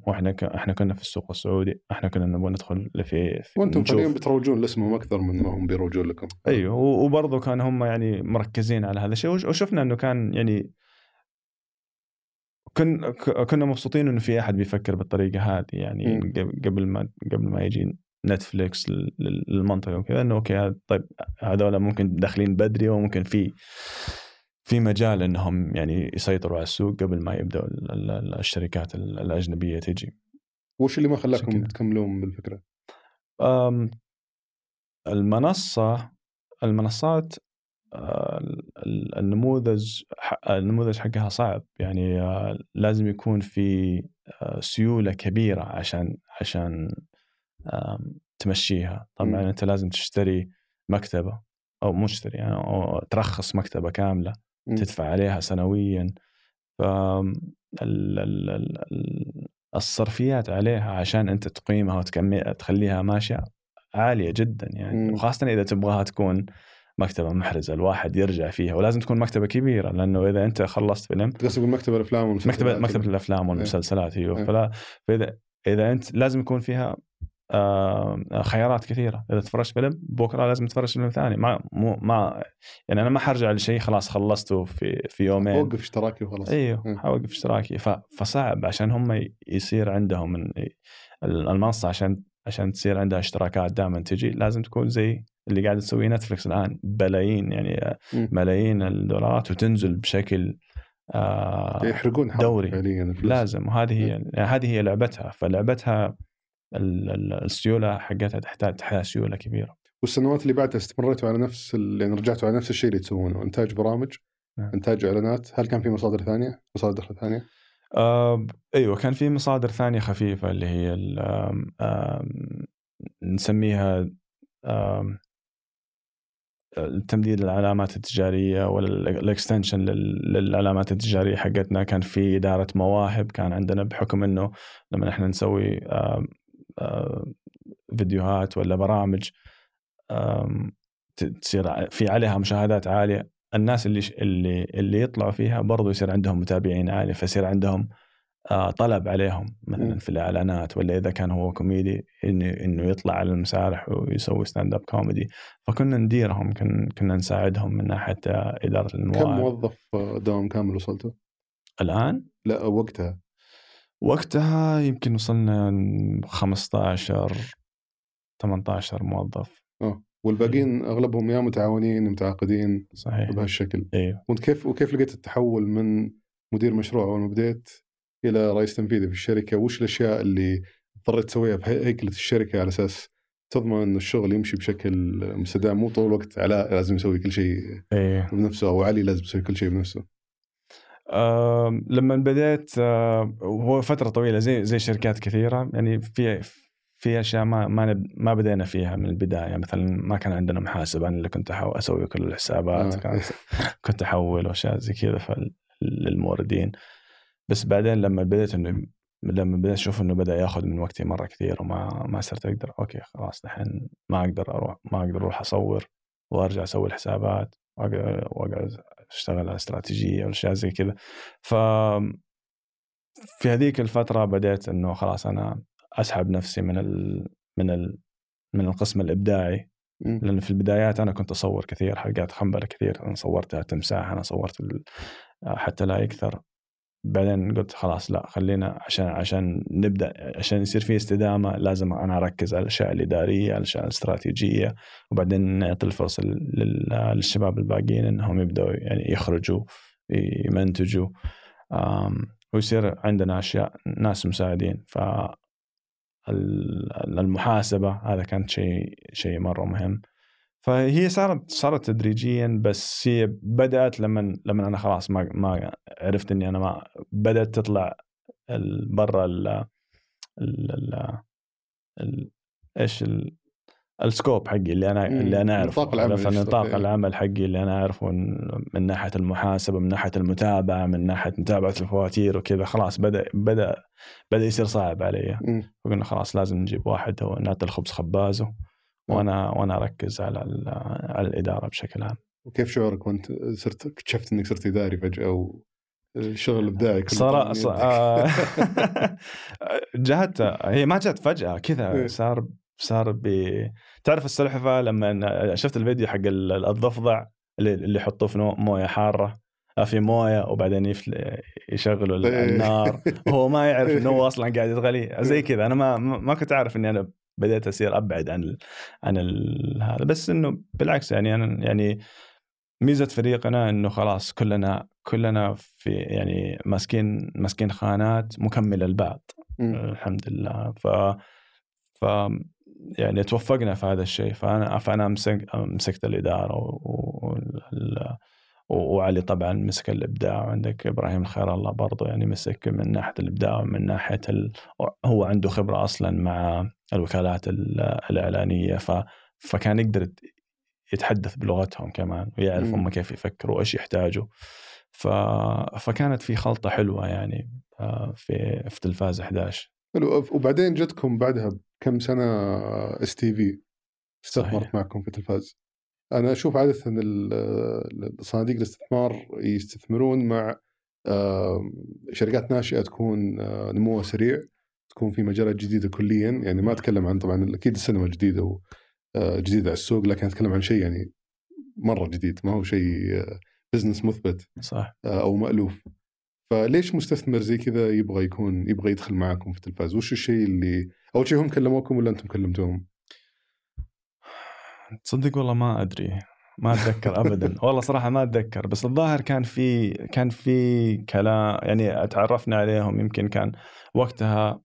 [SPEAKER 2] وإحنا ك- إحنا كنا في السوق السعودي إحنا كنا نبغى ندخل في, في وأنتم.
[SPEAKER 3] فعليا بتروجون لاسمهم أكثر من ما هم بيروجون لكم
[SPEAKER 2] أيوه وبرضه كان هم يعني مركزين على هذا الشيء وش- وشفنا إنه كان يعني كن ك- كنا مبسوطين إنه في أحد بيفكر بالطريقة هذه يعني
[SPEAKER 3] مم.
[SPEAKER 2] قبل قبل ما قبل ما يجي نتفليكس لل- لل- للمنطقة وكذا إنه okay طيب هذول ممكن داخلين بدري وممكن في في مجال إنهم يعني يسيطروا على السوق قبل ما يبدأوا ال- ال- ال- الشركات ال- الأجنبية تجي.
[SPEAKER 3] وش اللي ما خلاكم. تكملون بالفكرة؟
[SPEAKER 2] أم، المنصة المنصات آه، ال- النموذج النموذج حقها صعب يعني آه، لازم يكون في آه، سيولة كبيرة عشان عشان تمشيها. طبعا أنت لازم تشتري مكتبة أو مشتري يعني أو ترخص مكتبة كاملة
[SPEAKER 3] مم.
[SPEAKER 2] تدفع عليها سنويا ف ال- ال- ال- ال- الصرفيات عليها عشان أنت تقيمها وتكمل تخليها ماشية عالية جدا يعني
[SPEAKER 3] مم.
[SPEAKER 2] وخاصة إذا تبغاها تكون مكتبة محرزة الواحد يرجع فيها ولازم تكون مكتبة كبيرة لأنه إذا أنت خلصت فيلم
[SPEAKER 3] تقصد مكتبة الأفلام والمسلسلات
[SPEAKER 2] مكتبة مكتبة الأفلام والمسلسلات أيوه
[SPEAKER 3] إيه.
[SPEAKER 2] فلا فإذا إذا أنت لازم يكون فيها خيارات كثيرة إذا تفرجت فيلم بكرة لازم تفرج فيلم ثاني ما مو ما يعني أنا ما حرجع لشيء خلاص خلصته في في يومين
[SPEAKER 3] وقف اشتراكي وخلاص
[SPEAKER 2] إيوه
[SPEAKER 3] مم.
[SPEAKER 2] حوقف اشتراكي. فصعب عشان هم يصير عندهم من المنصة عشان عشان تصير عندها اشتراكات دائما تجي لازم تكون زي اللي قاعد تسويه نتفلكس الآن بلايين يعني. ملايين الدولارات وتنزل بشكل آه
[SPEAKER 3] يحرقون
[SPEAKER 2] دوري.
[SPEAKER 3] فعليا.
[SPEAKER 2] لازم وهذه هي يعني هذه هي لعبتها فلعبتها السيولة حقتها تحتاج تحتاج سيولة كبيرة.
[SPEAKER 3] والسنوات اللي بعدها استمريتوا على نفس. يعني رجعتوا على نفس الشيء اللي تسوونه. إنتاج برامج
[SPEAKER 2] نعم.
[SPEAKER 3] إنتاج إعلانات. هل كان في مصادر ثانية؟ مصادر ثانية؟
[SPEAKER 2] آه أيوه كان في مصادر ثانية خفيفة اللي هي آم، نسميها آم، تمديد العلامات التجارية ولا الاكستنشن للعلامات التجارية حقتنا. كان في إدارة مواهب. كان عندنا بحكم إنه لما إحنا نسوي فيديوهات ولا برامج تصير في عليها مشاهدات عالية. الناس اللي اللي اللي يطلعوا فيها برضو يصير عندهم متابعين عاليه فيصير عندهم آه، طلب عليهم مثلا
[SPEAKER 3] مم.
[SPEAKER 2] في الإعلانات ولا إذا كان هو كوميدي إنه إنه يطلع على المسارح ويسوي stand-up comedy فكنا نديرهم كن- كنا نساعدهم من ناحية آه، إدارة
[SPEAKER 3] كم
[SPEAKER 2] المواهب
[SPEAKER 3] موظف آه، دوام كامل وصلته؟
[SPEAKER 2] الآن؟
[SPEAKER 3] لا وقتها.
[SPEAKER 2] وقتها يمكن وصلنا 15 18 موظف.
[SPEAKER 3] آه والباقيين أغلبهم يا متعاونين متعاقدين
[SPEAKER 2] صحيح.
[SPEAKER 3] بهالشكل.
[SPEAKER 2] أيوه
[SPEAKER 3] وانت كيف وكيف لقيت التحول من مدير مشروع أول ما بديت إلى رئيس تنفيذي في الشركة؟ وش الأشياء اللي اضطريت تسويها بهيكلة الشركة على أساس تضمن إن الشغل يمشي بشكل مستدام مو طول الوقت علاء لازم يسوي كل شيء
[SPEAKER 2] أيوه
[SPEAKER 3] بنفسه أو علي لازم يسوي كل شيء بنفسه؟
[SPEAKER 2] لما بديت آه، هو فترة طويلة زي زي شركات كثيرة يعني في في أشياء ما ما ما بدينا فيها من البداية مثلا ما كان عندنا محاسب أنا اللي كنت أحاول أسوي كل الحسابات
[SPEAKER 3] آه.
[SPEAKER 2] كان كنت أحول وأشياء زي كذا للموردين بس بعدين لما بديت إنه لما بديت أشوف إنه بدأ ياخذ من وقتي مرة كثير وما ما صرت أقدر أوكي خلاص الحين ما أقدر أروح ما أقدر أروح أصور وأرجع أسوي الحسابات وأقعد اشتغل على استراتيجية واشياء زي كذا. ف في هذيك الفترة بديت إنه خلاص أنا أسحب نفسي من ال من ال من القسم الإبداعي.
[SPEAKER 3] مم.
[SPEAKER 2] لأن في البدايات أنا كنت أصور كثير حلقات خنبله كثير. أنا صورتها تمساح أنا صورت حتى لا يكثر. بعدين قلت خلاص لا خلينا عشان عشان نبدأ عشان يصير في استدامة لازم أنا أركز على الأشياء الإدارية على الأشياء الاستراتيجية وبعدين نعطي الفرصه لل- للشباب الباقيين إنهم يبدأوا يعني يخرجوا يمنتجوا. ويصير عندنا أشياء ناس مساعدين. ف ال- المحاسبة هذا كان شيء شيء مرة مهم. فهي صارت صارت تدريجيا بس هي بدأت لما لما أنا خلاص ما ما عرفت إني أنا ما بدأت تطلع برا ال إيش ال السكوب حقي اللي
[SPEAKER 3] أنا.
[SPEAKER 2] اللي أنا أعرفه
[SPEAKER 3] نطاق العمل
[SPEAKER 2] نطاق. العمل حقي اللي أنا أعرفه من- ناحية المحاسبة من ناحية المتابعة من ناحية متابعة الفواتير وكذا خلاص بدأ بدأ بدأ يصير صعب علي
[SPEAKER 3] مم.
[SPEAKER 2] فقلنا خلاص لازم نجيب واحد هو نعطي الخبز خبازه وأنا وأنا أركز على على الإدارة بشكل عام
[SPEAKER 3] وكيف شعورك وأنت صرت اكتشفت إنك صرت إداري فجأة والشغل الابداعي كله
[SPEAKER 2] صار
[SPEAKER 3] طالع من
[SPEAKER 2] ص-
[SPEAKER 3] يدك؟
[SPEAKER 2] آه، جات هي ما جت فجأة
[SPEAKER 3] إيه.
[SPEAKER 2] كذا صار صار ب تعرف السلحفه لما شفت الفيديو حق ال- الضفدع اللي يحطوه في موية حارة آه، في موية وبعدين يفل... يشغلوا
[SPEAKER 3] إيه.
[SPEAKER 2] النار هو ما يعرف إنه هو أصلا قاعد يتغلي زي كذا أنا ما ما كنت أعرف إني أنا بديت أصير أبعد عن ال... عن ال... هذا بس إنه بالعكس يعني أنا يعني ميزة فريقنا إنه خلاص كلنا كلنا في يعني ماسكين ماسكين خانات مكملة لبعض. الحمد لله ف ف يعني توفقنا في هذا الشيء فأنا فأنا مسك مسكت الإدارة. وال- وعلي طبعا مسك الإبداع. وعندك إبراهيم الخير الله برضه يعني مسك من ناحية الإبداع ومن ناحية ال... هو عنده خبرة أصلا مع الوكالات ال- الإعلانية. ف... فكان يقدر يت- يتحدث بلغتهم كمان ويعرف. هم كيف يفكروا وإيش يحتاجوا. ف... فكانت في خلطة حلوة يعني آه، في في تلفاز 11
[SPEAKER 3] حلو. وبعدين جتكم بعدها بكم سنة اس تي في استثمرت. معكم في تلفاز. أنا أشوف عادة صناديق الاستثمار يستثمرون مع آه، شركات ناشئة تكون آه، نموها سريع تكون في مجالات جديدة كليا. يعني ما أتكلم عن طبعا أكيد السينما جديدة و آه، جديدة على السوق لكن أتكلم عن شيء يعني مرة جديد. ما هو شيء بزنس مثبت
[SPEAKER 2] صح.
[SPEAKER 3] آه، أو مألوف. فليش مستثمر زي كذا يبغى يكون يبغى يدخل معكم في التلفاز؟ وش الشيء اللي أول شيء هم كلموكم ولا أنتم كلمتوهم؟
[SPEAKER 2] تصدق والله ما أدري ما أتذكر ابدا. والله صراحة ما أتذكر بس الظاهر كان في كان في كلام يعني تعرفنا عليهم. يمكن كان وقتها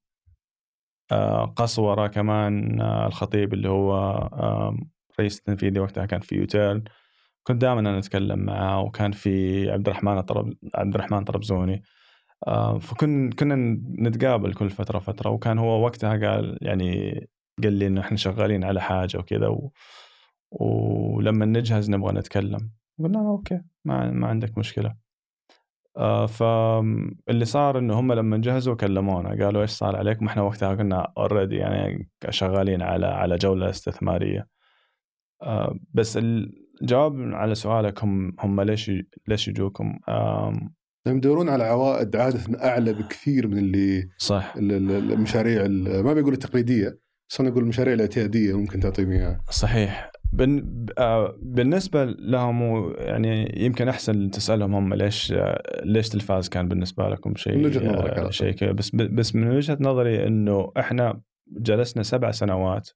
[SPEAKER 2] آه، قسوره كمان آه، الخطيب اللي هو آه، الرئيس التنفيذي وقتها كان في يوتيرن. كنت دائما أنا أتكلم معاه وكان في عبد الرحمن طرب عبد الرحمن طربزوني. آه، فكنا كنا نتقابل كل فترة فترة. وكان هو وقتها قال يعني قال لي إنه إحنا شغالين على حاجة وكذا و... ولما نجهز نبغى نتكلم. قلنا okay ما ما عندك مشكلة. آه فاللي صار إنه هم لما جهزوا كلمونا قالوا إيش صار عليكم؟ إحنا وقتها كنا already يعني شغالين على على جولة استثمارية. آه بس الجواب على سؤالك هم هم ليش ليش يجوكم؟
[SPEAKER 3] هم يدورون على عوائد عادة أعلى بكثير من اللي
[SPEAKER 2] صح.
[SPEAKER 3] المشاريع ما بيقول التقليديه بس أنا أقول المشاريع الاعتيادية ممكن تعطيهم إياها.
[SPEAKER 2] صحيح. بالنسبة لهم يعني يمكن أحسن تسألهم هم ليش ليش تلفاز كان بالنسبة لكم شيء
[SPEAKER 3] من وجهة نظرك
[SPEAKER 2] آه، شيء بس بس من وجهة نظري إنه إحنا جلسنا سبع سنوات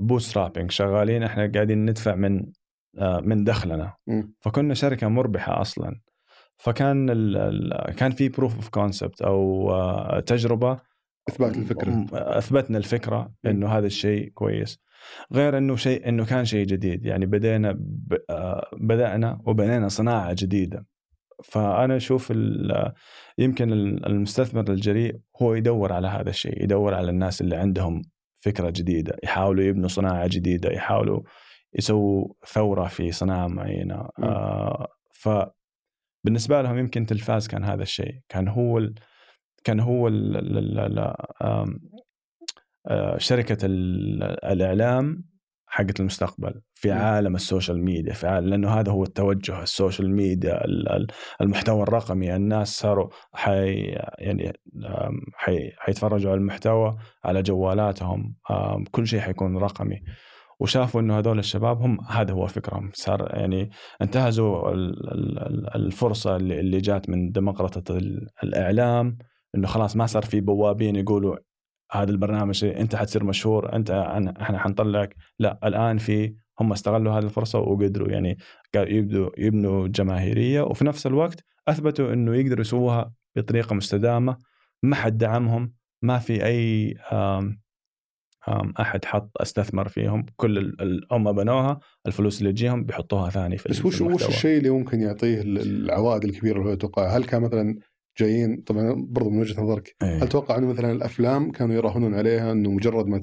[SPEAKER 2] bootstrapping. شغالين إحنا قاعدين ندفع من آه، من دخلنا. فكنا شركة مربحة أصلا. فكان ال كان في proof of concept أو تجربة
[SPEAKER 3] أثبات الفكرة.
[SPEAKER 2] أثبتنا الفكرة إنه هذا الشيء كويس. غير إنه شيء إنه كان شيء جديد. يعني بدينا ب... آه، بدأنا وبنينا صناعة جديدة. فأنا أشوف يمكن المستثمر الجريء هو يدور على هذا الشيء يدور على الناس اللي عندهم فكرة جديدة يحاولوا يبنوا صناعة جديدة يحاولوا يسووا ثورة في صناعة معينة. آه ف بالنسبة لهم يمكن تلفاز كان هذا الشيء. كان هو ال... كان هو ال ال ال شركة الإعلام حقت المستقبل في عالم ال social media في عالم لأنه هذا هو التوجه ال social media المحتوى الرقمي الناس صاروا حي يعني حي حيتفرجوا على المحتوى على جوالاتهم كل شيء حيكون رقمي. وشافوا إنه هذول الشباب هم هذا هو فكرهم. صار يعني انتهزوا الفرصة اللي جات من ديمقراطيه الإعلام إنه خلاص ما صار في بوابين يقولوا هذا البرنامج أنت حتصير مشهور أنت إحنا حنطلعك. لا الآن في هم استغلوا هذه الفرصة وقدروا يعني يبدوا يبنوا جماهيرية وفي نفس الوقت أثبتوا إنه يقدروا يسووها بطريقة مستدامة ما حد دعمهم ما في أي آم آم أحد حط أستثمر فيهم. كل هم بنوها الفلوس اللي تجيهم بيحطوها ثاني في
[SPEAKER 3] بس وش وش الشيء اللي ممكن يعطيه العوائد الكبيرة اللي هو يتوقع هل كان مثلا جايين طبعا برضو من وجهة نظرك أيه. هل تتوقع إنه مثلا الأفلام كانوا يراهنون عليها إنه مجرد ما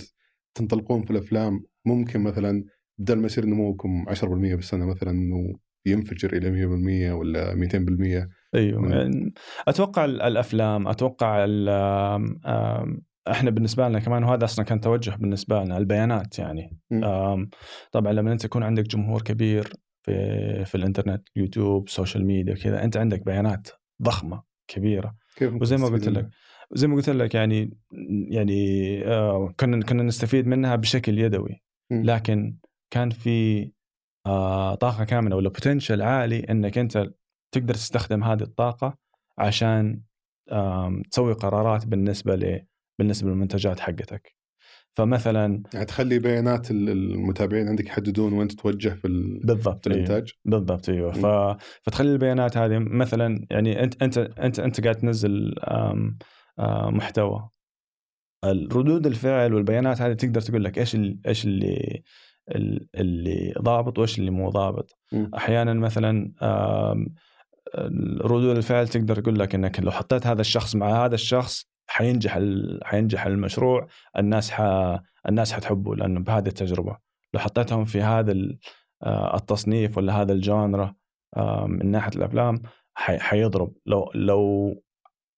[SPEAKER 3] تنطلقون في الأفلام ممكن مثلا بدل ما يصير نموكم 10% بالسنة مثلا إنه ينفجر إلى 100% ولا 200%
[SPEAKER 2] أيوه. من... أتوقع الأفلام أتوقع إحنا بالنسبة لنا كمان وهذا أصلا كان توجه بالنسبة لنا البيانات يعني. طبعا لما أنت يكون عندك جمهور كبير في في الإنترنت يوتيوب social media كذا أنت عندك بيانات ضخمة. كبيرة. وزي ما قلت لك زي ما قلت لك يعني يعني آه كنا كنا نستفيد منها بشكل يدوي. لكن كان في آه طاقة كاملة ولا بوتنشل عالي إنك أنت تقدر تستخدم هذه الطاقة عشان آه تسوي قرارات بالنسبة ل بالنسبة للمنتجات حقتك. فمثلا
[SPEAKER 3] يعني تخلي بيانات المتابعين عندك يحددون وين تتوجه في,
[SPEAKER 2] بالضبط
[SPEAKER 3] في الإنتاج
[SPEAKER 2] أيوه. بالضبط إيوه ف... فتخلي البيانات هذه مثلا يعني أنت أنت أنت أنت قاعد تنزل. محتوى الردود الفعل والبيانات هذه تقدر تقول لك إيش. إيش اللي اللي ضابط وإيش اللي مو ضابط م. أحيانا مثلا. ردود الفعل تقدر تقول لك إنك لو حطيت هذا الشخص مع هذا الشخص حينجح حينجح المشروع الناس ح... الناس حتحبه لأنه بهذه التجربة. لو حطيتهم في هذا آه، التصنيف ولا هذا الجانرا من ناحية الأفلام حي... حيضرب. لو لو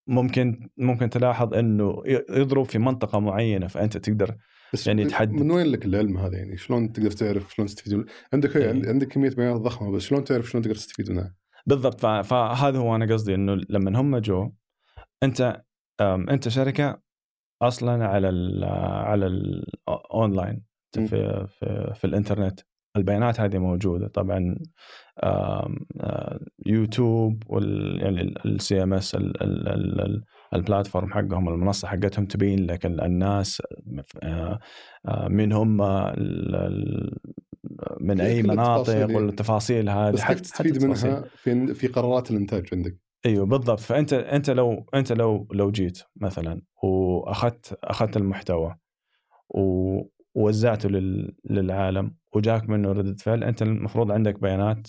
[SPEAKER 2] ممكن ممكن تلاحظ إنه يضرب في منطقة معينة فأنت تقدر
[SPEAKER 3] بس يعني تحدد. من وين لك العلم هذا يعني؟ شلون تقدر تعرف شلون تستفيد؟ عندك يعني عندك كمية بيانات ضخمة بس شلون تعرف شلون تقدر تستفيد منها؟
[SPEAKER 2] بالضبط. فهذا هو أنا قصدي إنه لما هم جو أنت أنت شركة أصلا على ال على الاونلاين في, في في الإنترنت. البيانات هذه موجودة طبعا يوتيوب وال يعني ال CMS ال platform حقهم المنصة حقتهم تبين لك الناس من هم من أي مناطق والتفاصيل هذه
[SPEAKER 3] حتى تستفيد منها في في قرارات الإنتاج عندك؟
[SPEAKER 2] إيوه بالضبط. فأنت أنت لو أنت لو لو جيت مثلا وأخذت أخذت المحتوى ووزعته لل... للعالم وجاك منه ردة فعل أنت المفروض عندك بيانات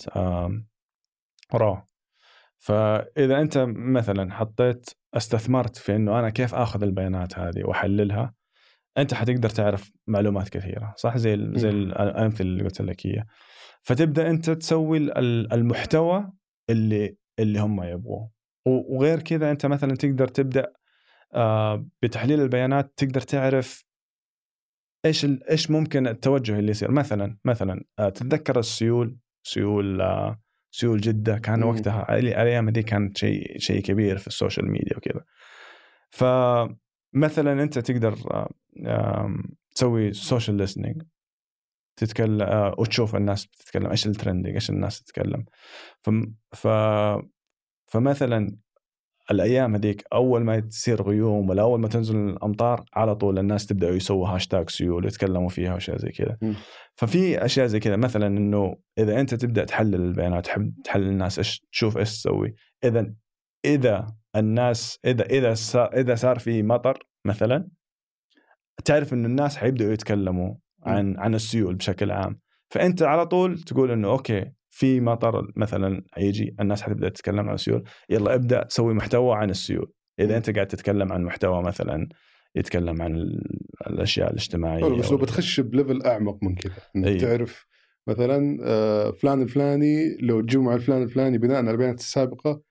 [SPEAKER 2] رو فإذا أنت مثلا حطيت استثمرت في إنه أنا كيف آخذ البيانات هذه وأحللها أنت حتقدر تعرف معلومات كثيرة صح؟ زي زي الأمثلة اللي قلت لك إياها. فتبدأ أنت تسوي المحتوى اللي اللي هم يبغوه. وغير كذا أنت مثلا تقدر تبدأ آه، بتحليل البيانات تقدر تعرف إيش إيش ممكن التوجه اللي يصير. مثلا مثلا آه، تتذكر السيول؟ سيول آه، سيول جدة كان وقتها الأيام دي كانت شيء شيء كبير في ال social media وكذا. فمثلا أنت تقدر تسوي social listening تتكلم وتشوف الناس بتتكلم إيش ال trending إيش الناس تتكلم. ف, ف... فمثلا الأيام هذيك أول ما تصير غيوم ولا أول ما تنزل الأمطار على طول الناس تبدا يسووا هاشتاج سيول يتكلموا فيها وأشياء زي كذا. ففي أشياء زي كذا مثلا إنه إذا أنت تبدأ تحلل البيانات تحب تحلل الناس إيش تشوف إيش تسوي. إذا إذا الناس إذا إذا صار إذا صار في مطر مثلا تعرف إنه الناس حيبدأوا يتكلموا عن عن السيول بشكل عام. فأنت على طول تقول إنه okay في مطر مثلا يجي الناس حتبدأ تتكلم عن السيول يلا ابدأ سوي محتوى عن السيول. إذا أنت قاعد تتكلم عن محتوى مثلا يتكلم عن الأشياء الاجتماعية
[SPEAKER 3] بس لو بتخش ب level أعمق من كذا إنك تعرف مثلا آه، فلان الفلاني لو تجمع مع الفلان الفلاني بناء على البيانات السابقة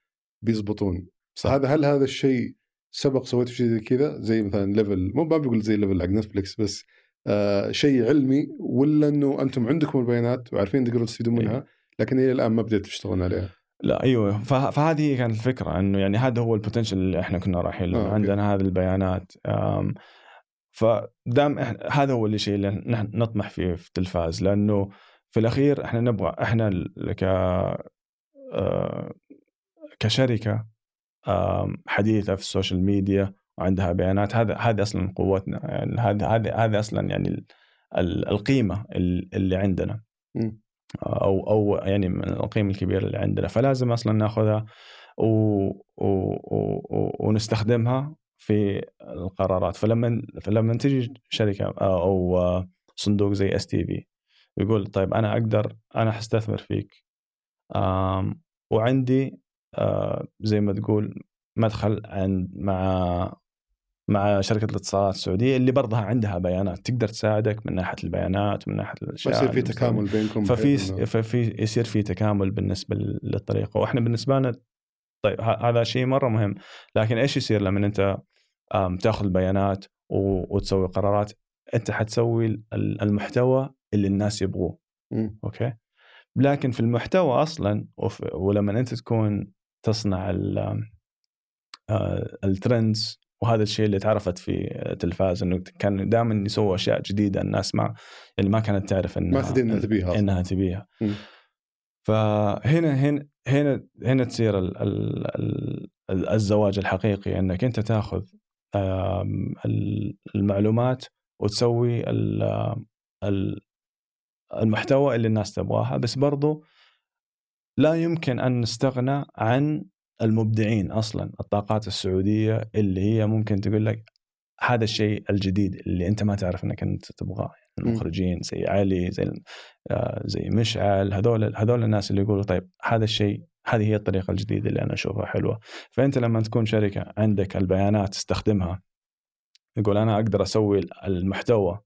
[SPEAKER 3] بيزبطون صح. هذا هل هذا الشيء سبق سويته شيء زي كذا؟ زي مثلا ليفل مو ما بقول زي level حق نتفلكس بس آه شيء علمي ولا إنه أنتم عندكم البيانات وعارفين تقدرون تستفيدون منها لكن هي الآن ما بديت تشتغلون عليها؟
[SPEAKER 2] لا أيوه. فهذه كانت الفكرة إنه يعني هذا هو ال potential اللي إحنا كنا رايحين له آه عندنا هذه البيانات. فدام هذا هو الشيء اللي نحن نطمح فيه في التلفاز لأنه في الأخير إحنا نبغى إحنا ك آه، كشركة حديثة في ال social media وعندها بيانات. هذا هذا أصلا قوتنا. يعني هذا هذا هذا أصلا يعني القيمة اللي عندنا. أو أو يعني من القيمة الكبيرة اللي عندنا. فلازم أصلا نأخذها و... و... و... ونستخدمها في القرارات. فلما فلما تجي شركة أو صندوق زي STV يقول طيب أنا أقدر أنا حستثمر فيك. وعندي زي ما تقول مدخل عند مع مع شركة الاتصالات السعودية اللي برضها عندها بيانات. تقدر تساعدك من ناحية البيانات ومن ناحية
[SPEAKER 3] الأشياء يصير في تكامل بينكم
[SPEAKER 2] ففي ففي يصير في تكامل بالنسبة للطريقه وإحنا بالنسبة لنا طيب هذا شيء مرة مهم. لكن إيش يصير لما أنت تأخذ البيانات وتسوي قرارات؟ أنت حتسوي المحتوى اللي الناس يبغوه. okay؟ لكن في المحتوى أصلا ولما أنت تكون تصنع ال trends وهذا الشيء اللي تعرفت في التلفاز إنه كان دائما يسووا أشياء جديدة الناس ما اللي ما كانت تعرف انها
[SPEAKER 3] ما تدري إنها تبيها
[SPEAKER 2] إنها تبيها. فهنا هنا هنا هنا تصير ال ال ال الزواج الحقيقي إنك أنت تاخذ المعلومات وتسوي المحتوى اللي الناس تبغاها بس برضو لا يمكن أن نستغنى عن المبدعين أصلا الطاقات السعودية اللي هي ممكن تقول لك هذا الشيء الجديد اللي أنت ما تعرف إنك أنت تبغاه. المخرجين زي علي زي آه، زي مشعل هذول هذول الناس اللي يقولوا طيب هذا الشيء هذه هي الطريقة الجديدة اللي أنا أشوفها حلوة. فأنت لما تكون شركة عندك البيانات تستخدمها يقول أنا أقدر أسوي المحتوى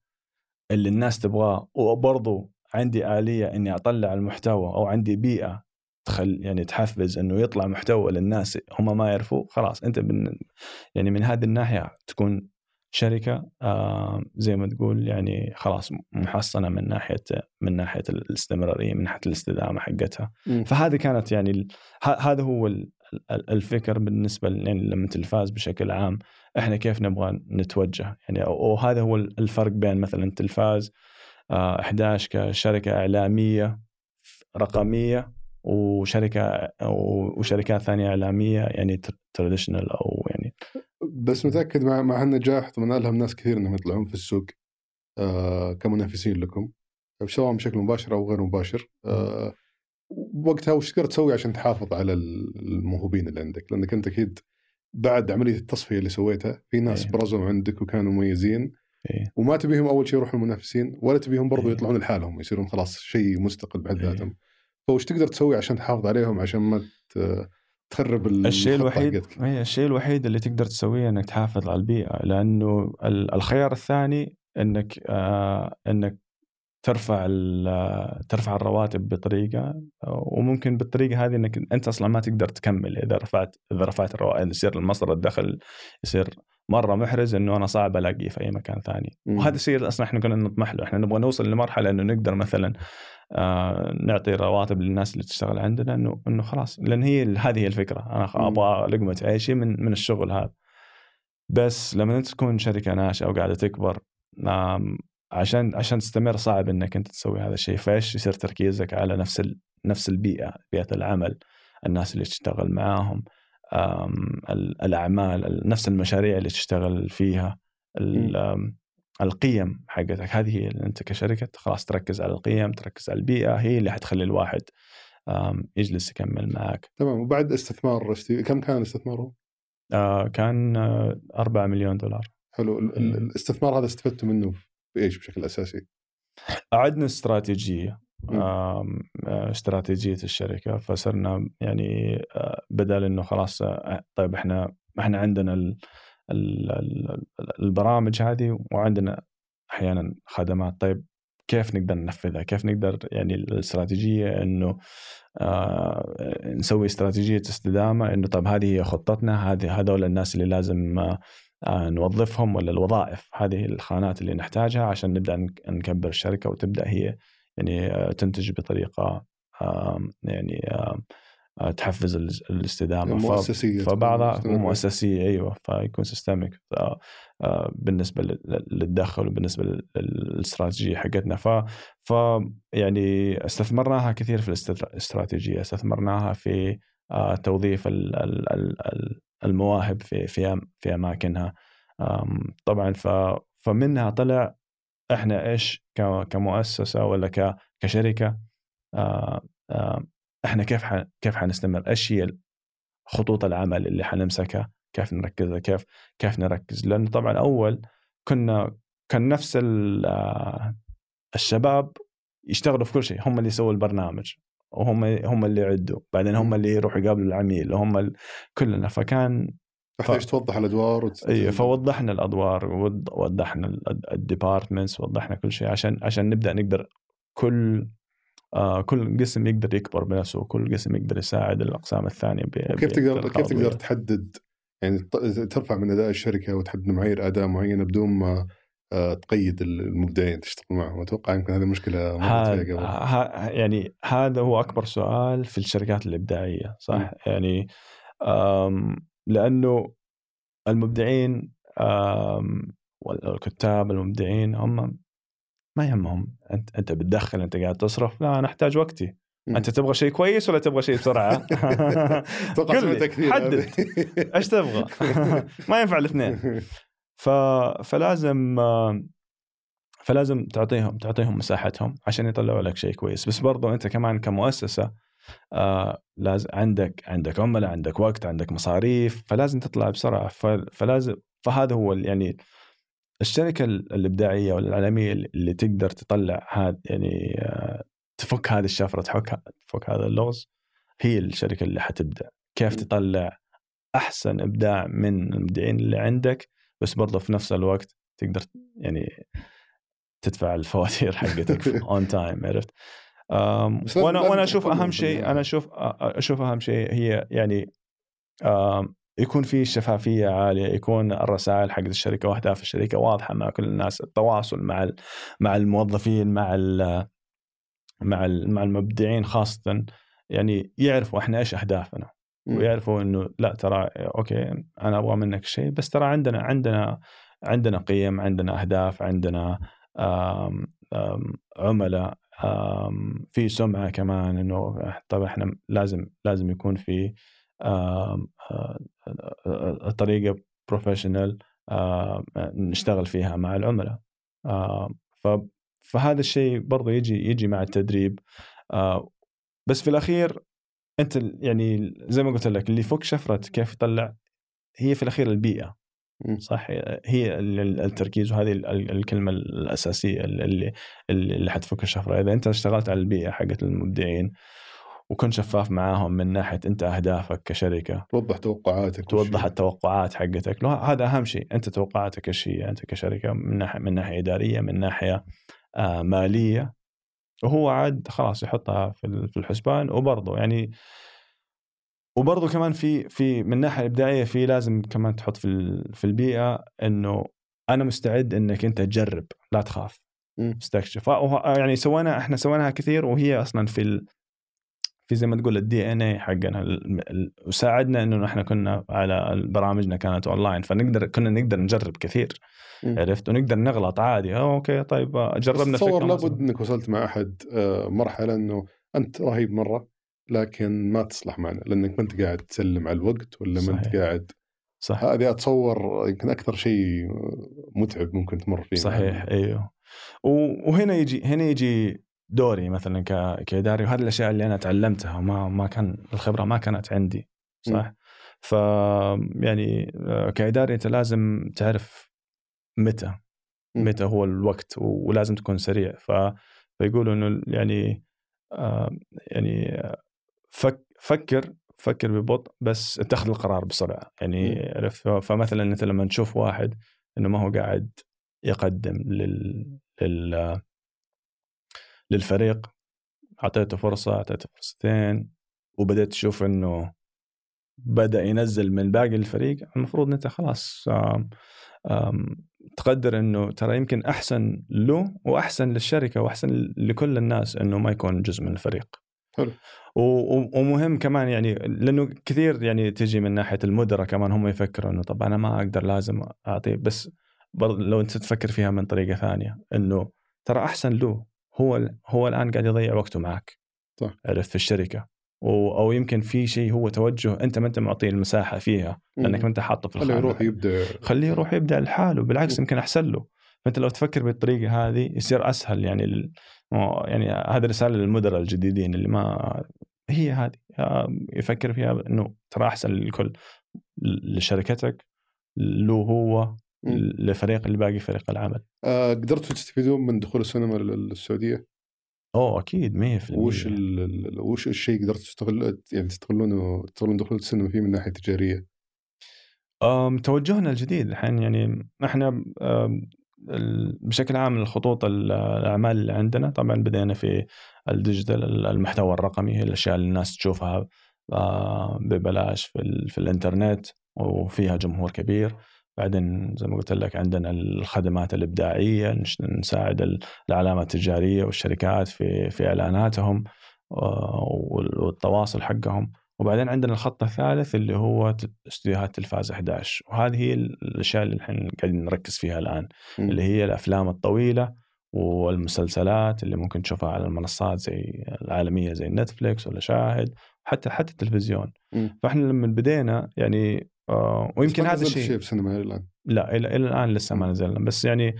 [SPEAKER 2] اللي الناس تبغاه وبرضه عندي آلية إني أطلع المحتوى أو عندي بيئة تخل يعني تحفز إنه يطلع محتوى للناس هم ما يعرفوا خلاص أنت بن يعني من هذه الناحية تكون شركة آه زي ما تقول يعني خلاص محصنة من ناحية من ناحية الاستمرارية من ناحية الاستدامة حقتها. فهذه كانت يعني هذا هو الفكر بالنسبة يعني لما تلفاز بشكل عام. إحنا كيف نبغى نتوجه؟ يعني وهذا هو الفرق بين مثلا تلفاز آه 11 كشركة إعلامية رقمية وشركة وشركات ثانية إعلامية يعني تراديشنال أو يعني
[SPEAKER 3] بس متأكد مع مع النجاح طبعا ألهم ناس كثير إنهم يطلعون في السوق آه كمنافسين لكم سواء بشكل مباشر أو غير مباشر آه وقتها وش تقدر تسوي عشان تحافظ على الموهوبين اللي عندك لأنك أنت أكيد بعد عملية التصفية اللي سويتها في ناس أيه. برزوا عندك وكانوا مميزين
[SPEAKER 2] إيه.
[SPEAKER 3] وما تبيهم أول شيء يروحوا المنافسين ولا تبيهم برضو
[SPEAKER 2] إيه.
[SPEAKER 3] يطلعون لحالهم يصيرون خلاص شيء مستقل بحد
[SPEAKER 2] إيه.
[SPEAKER 3] فوش تقدر تسوي عشان تحافظ عليهم عشان ما تخرب
[SPEAKER 2] الشيء الوحيد؟ هي الشيء الوحيد اللي تقدر تسويه إنك تحافظ على البيئة لأنه ال- الخيار الثاني إنك آه إنك ترفع ترفع الرواتب بطريقة وممكن بالطريقة هذه إنك أنت أصلا ما تقدر تكمل إذا رفعت إذا رفعت الرواتب يصير المصدر الدخل يصير مرة محرز إنه أنا صعب ألاقيه في أي مكان ثاني
[SPEAKER 3] مم.
[SPEAKER 2] وهذا الشيء أصلا إحنا كنا نطمح له إحنا نبغى نوصل لمرحلة إنه نقدر مثلا آه نعطي رواتب للناس اللي تشتغل عندنا انه إنه خلاص. لأن هي هذه هي الفكرة.
[SPEAKER 3] أنا.
[SPEAKER 2] أبغى لقمة عيشي من من الشغل هذا. بس لما أنت تكون شركة ناشئة وقاعدة تكبر عشان عشان تستمر صعب إنك أنت تسوي هذا الشيء. فإيش يصير تركيزك على نفس ال... نفس البيئة بيئة العمل الناس اللي تشتغل معاهم الأعمال ال- نفس المشاريع اللي تشتغل فيها القيم حقتك هذه هي اللي أنت كشركة خلاص تركز على القيم تركز على البيئة هي اللي حتخلي الواحد يجلس يكمل معك
[SPEAKER 3] تمام وبعد استثمار كم كان استثماره؟
[SPEAKER 2] آه، كان آه، 4 مليون دولار
[SPEAKER 3] حلو. الاستثمار هذا استفدتوا منه بإيش بشكل
[SPEAKER 2] أساسي؟
[SPEAKER 3] مم.
[SPEAKER 2] آم، آه، استراتيجية الشركة فصرنا يعني آه، بدل إنه خلاص آه، طيب إحنا إحنا عندنا البرامج هذه وعندنا أحيانا خدمات طيب كيف نقدر ننفذها؟ كيف نقدر يعني الاستراتيجية إنه آه نسوي استراتيجية استدامة إنه طيب هذه هي خطتنا هذه هذول الناس اللي لازم آه آه، نوظفهم ولا الوظائف هذه الخانات اللي نحتاجها عشان نبدأ نك- نكبر الشركة وتبدأ هي يعني آه، تنتج بطريقة آم، يعني آه، تحفز الاس- الاستدامة. ف-
[SPEAKER 3] مؤسسيه تكون
[SPEAKER 2] فبعضها. مؤسسية أيوه فيكون systemic بالنسبة لل- للدخل وبالنسبة لل- للاستراتيجية حقتنا. ف ف يعني استثمرناها كثير في الاستراتيجية. استثمرناها في آه، توظيف ال- ال- ال- ال- المواهب في في في أماكنها. طبعا ف فمنها طلع إحنا إيش كمؤسسة ولا كشركة؟ آه، آه، إحنا كيف ح- كيف حنستمر؟ إيش هي خطوط العمل اللي حنمسكها؟ كيف نركزها؟ كيف كيف نركز؟ لأنه طبعا أول كنا كان نفس ال- الشباب يشتغلوا في كل شيء. هم اللي يسووا البرنامج وهم هم اللي يعدوا. بعدين هم اللي يروحوا يقابلوا العميل وهم ال... كلنا. فكان
[SPEAKER 3] تحتاج توضح الأدوار وت...
[SPEAKER 2] إي فوضحنا الأدوار وض- وضحنا الديبارتمنتس وضحنا كل شيء عشان عشان نبدأ نقدر كل كل قسم يقدر يكبر بنفسه وكل قسم يقدر يساعد الأقسام الثانية
[SPEAKER 3] كيف تقدر كيف تقدر. تحدد يعني ترفع من أداء الشركة وتحدد معايير أداء معينة بدون ما آه، تقيد المبدعين تشتغل معهم أتوقع يمكن هذه مشكلة مرت فيها قبل
[SPEAKER 2] ه- يعني هذا هو أكبر سؤال في الشركات الإبداعية صح
[SPEAKER 3] مم.
[SPEAKER 2] يعني لأنه المبدعين والكتاب المبدعين هم ما يهمهم. انت أنت بتدخل أنت قاعد تصرف لا أنا أحتاج وقتي. أنت تبغى شيء كويس ولا تبغى شيء
[SPEAKER 3] بسرعة؟
[SPEAKER 2] قل حدد. إيش تبغى؟ ما ينفع الاثنين. ف... فلازم فلازم تعطيهم تعطيهم مساحتهم عشان يطلعوا لك شيء كويس. بس برضو أنت كمان كمؤسسة آه لازم عندك عندك عملاء عندك وقت عندك مصاريف فلازم تطلع بسرعة. ف... فلازم فهذا هو يعني الشركة ال- الإبداعية والعالميه اللي تقدر تطلع هذا يعني آه تفك هذه الشفرة تفك تفك هذا اللغز هي الشركة اللي حتبدع كيف
[SPEAKER 3] م.
[SPEAKER 2] تطلع أحسن إبداع من المبدعين اللي عندك بس برضه في نفس الوقت تقدر يعني تدفع الفواتير حقتك on time عرفت؟ وأنا
[SPEAKER 3] وأنا
[SPEAKER 2] أشوف
[SPEAKER 3] أهم
[SPEAKER 2] شيء. أنا أشوف أشوف أهم شيء هي يعني يكون في شفافية عالية يكون الرسائل حق الشركة وأهداف الشركة واضحة مع كل الناس التواصل مع مع الموظفين مع ال- مع ال- مع المبدعين خاصة يعني يعرفوا إحنا إيش
[SPEAKER 3] أهدافنا.
[SPEAKER 2] ويعرفوا إنه لا ترى أوكي أنا أبغى منك شيء بس ترى عندنا عندنا عندنا قيم عندنا أهداف عندنا آم آم عملاء آم في سمعة كمان إنه طبعا إحنا لازم لازم يكون في طريقة بروفيشنال نشتغل فيها مع العملاء. فهذا الشيء برضه يجي يجي مع التدريب. بس في الأخير أنت يعني زي ما قلت لك اللي يفك شفرة كيف يطلع هي في الأخير
[SPEAKER 3] البيئة.
[SPEAKER 2] صح؟ هي ال- ال- التركيز وهذه ال- ال- الكلمة الأساسية اللي اللي اللي حتفك الشفرة. إذا أنت اشتغلت على البيئة حقت المبدعين وكنت شفاف معاهم من ناحية أنت أهدافك كشركة.
[SPEAKER 3] توضح توقعاتك
[SPEAKER 2] توضح التوقعات حقتك. هذا أهم شيء. أنت توقعاتك إيش هي؟ أنت كشركة من ناحية من ناحية إدارية من ناحية آه مالية. وهو عاد خلاص يحطها في ال- في الحسبان. وبرضه يعني وبرضه كمان في في من الناحيه الابداعيه في لازم كمان تحط في في البيئة إنه أنا مستعد إنك أنت تجرب. لا تخاف. استكشف يعني سوينا إحنا سويناها كثير. وهي أصلا في في زي ما تقول ال DNA حقنا وساعدنا إنه إحنا كنا على برامجنا كانت اونلاين فنقدر كنا نقدر نجرب كثير
[SPEAKER 3] مم.
[SPEAKER 2] عرفت ونقدر نغلط عادي أوه أوكي طيب آه، جربنا
[SPEAKER 3] تصور لابد. إنك وصلت مع أحد آه، مرحلة إنه أنت رهيب مرة لكن ما تصلح معنا لأنك ما أنت قاعد تسلم على الوقت ولا ما
[SPEAKER 2] أنت.
[SPEAKER 3] قاعد
[SPEAKER 2] صح
[SPEAKER 3] هذه أتصور يمكن أكثر شيء متعب ممكن تمر فيه
[SPEAKER 2] صحيح أيوه و- وهنا يجي هنا يجي دوري مثلا ك- كإداري وهذه الأشياء اللي أنا تعلمتها وما ما كان الخبرة ما كانت عندي صح؟ ف يعني آه، كإداري أنت لازم تعرف متى. متى هو الوقت ولازم تكون سريع. ف فيقولوا إنه يعني آه، يعني آه، فك فكر فكر ببطء بس اتخذ القرار بسرعة. يعني عرفت؟ فمثلا أنت لما تشوف واحد إنه ما هو قاعد يقدم لل, لل... للفريق أعطيته فرصة أعطيته فرصتين وبدأت تشوف إنه بدأ ينزل من باقي الفريق. المفروض أنت خلاص آم آم تقدر إنه ترى يمكن أحسن له وأحسن للشركة وأحسن لكل الناس إنه ما يكون جزء من الفريق.
[SPEAKER 3] حلو.
[SPEAKER 2] ومهم كمان يعني لأنه كثير يعني تجي من ناحية المدراء كمان هم يفكروا إنه طب أنا ما أقدر لازم اعطيه بس لو أنت تفكر فيها من طريقة ثانية إنه ترى أحسن له. هو هو الآن قاعد يضيع وقته معك.
[SPEAKER 3] صح.
[SPEAKER 2] عرفت في الشركة. أو يمكن في شيء هو توجه أنت ما أنت معطيه المساحة فيها لأنك ما أنت حاطه في
[SPEAKER 3] خليه
[SPEAKER 2] الخانة.
[SPEAKER 3] يروح يبدأ.
[SPEAKER 2] خليه يروح يبدأ لحاله. بالعكس يمكن أحسن له. فأنت لو تفكر بالطريقة هذه يصير أسهل يعني ال... يعني هذه رسالة للمدراء الجديدين اللي ما هي هذه. يفكر فيها إنه ترى أحسن للكل لشركتك له هو. لفريق اللي باقي فريق العمل
[SPEAKER 3] آه، قدرتوا تستفيدون من دخول السينما للسعودية؟
[SPEAKER 2] أوه أكيد 100%
[SPEAKER 3] وش ال- وش الشيء قدرتوا تستغل يعني تستغلونه تستغلون دخول السينما فيه من ناحية تجارية؟
[SPEAKER 2] أم، توجهنا الجديد الحين يعني إحنا بشكل عام الخطوط ال- الأعمال اللي عندنا طبعا بدينا في الديجيتال المحتوى الرقمي الأشياء اللي الناس تشوفها ببلاش في, ال- في الإنترنت وفيها جمهور كبير بعدين زي ما قلت لك عندنا الخدمات الإبداعية نساعد ال- العلامات التجارية والشركات في في إعلاناتهم آه، وال- والتواصل حقهم وبعدين عندنا الخط الثالث اللي هو استديوهات تلفاز 11 وهذه هي الأشياء اللي الحين قاعدين نركز فيها الآن
[SPEAKER 3] مم.
[SPEAKER 2] اللي هي الأفلام الطويلة والمسلسلات اللي ممكن تشوفها على المنصات زي العالمية زي نتفليكس ولا شاهد حتى حتى التلفزيون
[SPEAKER 3] مم.
[SPEAKER 2] فإحنا لما بدينا يعني آه ويمكن هذا الشيء
[SPEAKER 3] شيء إلى الآن.
[SPEAKER 2] لا إلى الآن لسه ما نزلنا. بس يعني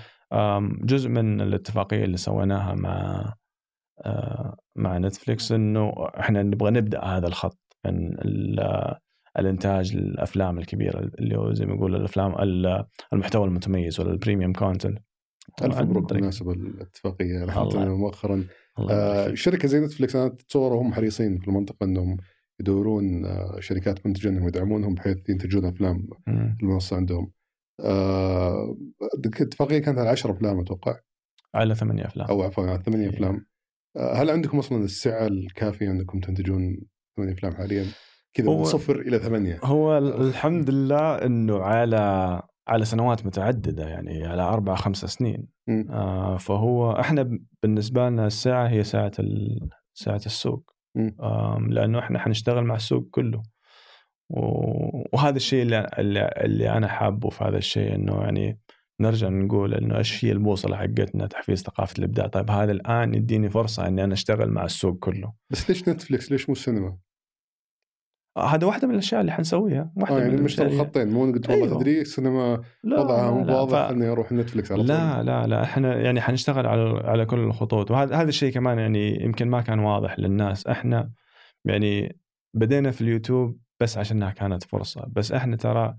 [SPEAKER 2] جزء من الاتفاقية اللي سويناها مع آه، مع نتفليكس إنه إحنا نبغى نبدأ هذا الخط من ال- الإنتاج الأفلام الكبيرة اللي هو زي ما يقول الأفلام ال- المحتوى المتميز ولا
[SPEAKER 3] ال premium content ألف مبروك
[SPEAKER 2] بالمناسبة
[SPEAKER 3] الاتفاقية مؤخرا.
[SPEAKER 2] الله يبارك
[SPEAKER 3] آه. شركة زي نتفلكس أنا أتصور هم حريصين في المنطقة إنهم يدورون آه شركات منتجه انهم يدعمونهم بحيث ينتجون أفلام المنصه عندهم. آه الاتفاقيه كانت على 10 أفلام أتوقع
[SPEAKER 2] على ثمانية أفلام
[SPEAKER 3] أو عفوا على ثمانية
[SPEAKER 2] إيه.
[SPEAKER 3] أفلام. آه هل عندكم أصلا السعه الكافيه انكم تنتجون ثمانية أفلام حاليا؟ كذا من صفر إلى ثمانية.
[SPEAKER 2] هو ال- الحمد لله إنه على على سنوات متعددة يعني على أربع خمس سنين. آه فهو إحنا ب- بالنسبة لنا الساعة هي ساعة ال- ساعة السوق لأنه إحنا حنشتغل مع السوق كله وهذا الشيء اللي, اللي, اللي أنا حابه في هذا الشيء إنه يعني نرجع نقول إنه إيش هي البوصله حقتنا تحفيز ثقافة الإبداع طيب هذا الآن يديني فرصة إني أنا أشتغل مع السوق كله
[SPEAKER 3] بس ليش نتفلكس؟ ليش مو السينما؟
[SPEAKER 2] آه، هذا واحدة من الأشياء اللي حنسويها واحدة
[SPEAKER 3] آه يعني
[SPEAKER 2] الأشياء-
[SPEAKER 3] خطين مو قلت والله
[SPEAKER 2] أيوه.
[SPEAKER 3] تدري السينما
[SPEAKER 2] لا
[SPEAKER 3] وضعها مو واضح
[SPEAKER 2] ف-
[SPEAKER 3] اني أروح نتفلكس على طول.
[SPEAKER 2] لا لا لا إحنا يعني حنشتغل على على كل الخطوط وهذا هذا الشيء كمان يعني يمكن ما كان واضح للناس إحنا يعني بدينا في اليوتيوب بس عشانها كانت فرصة بس إحنا ترى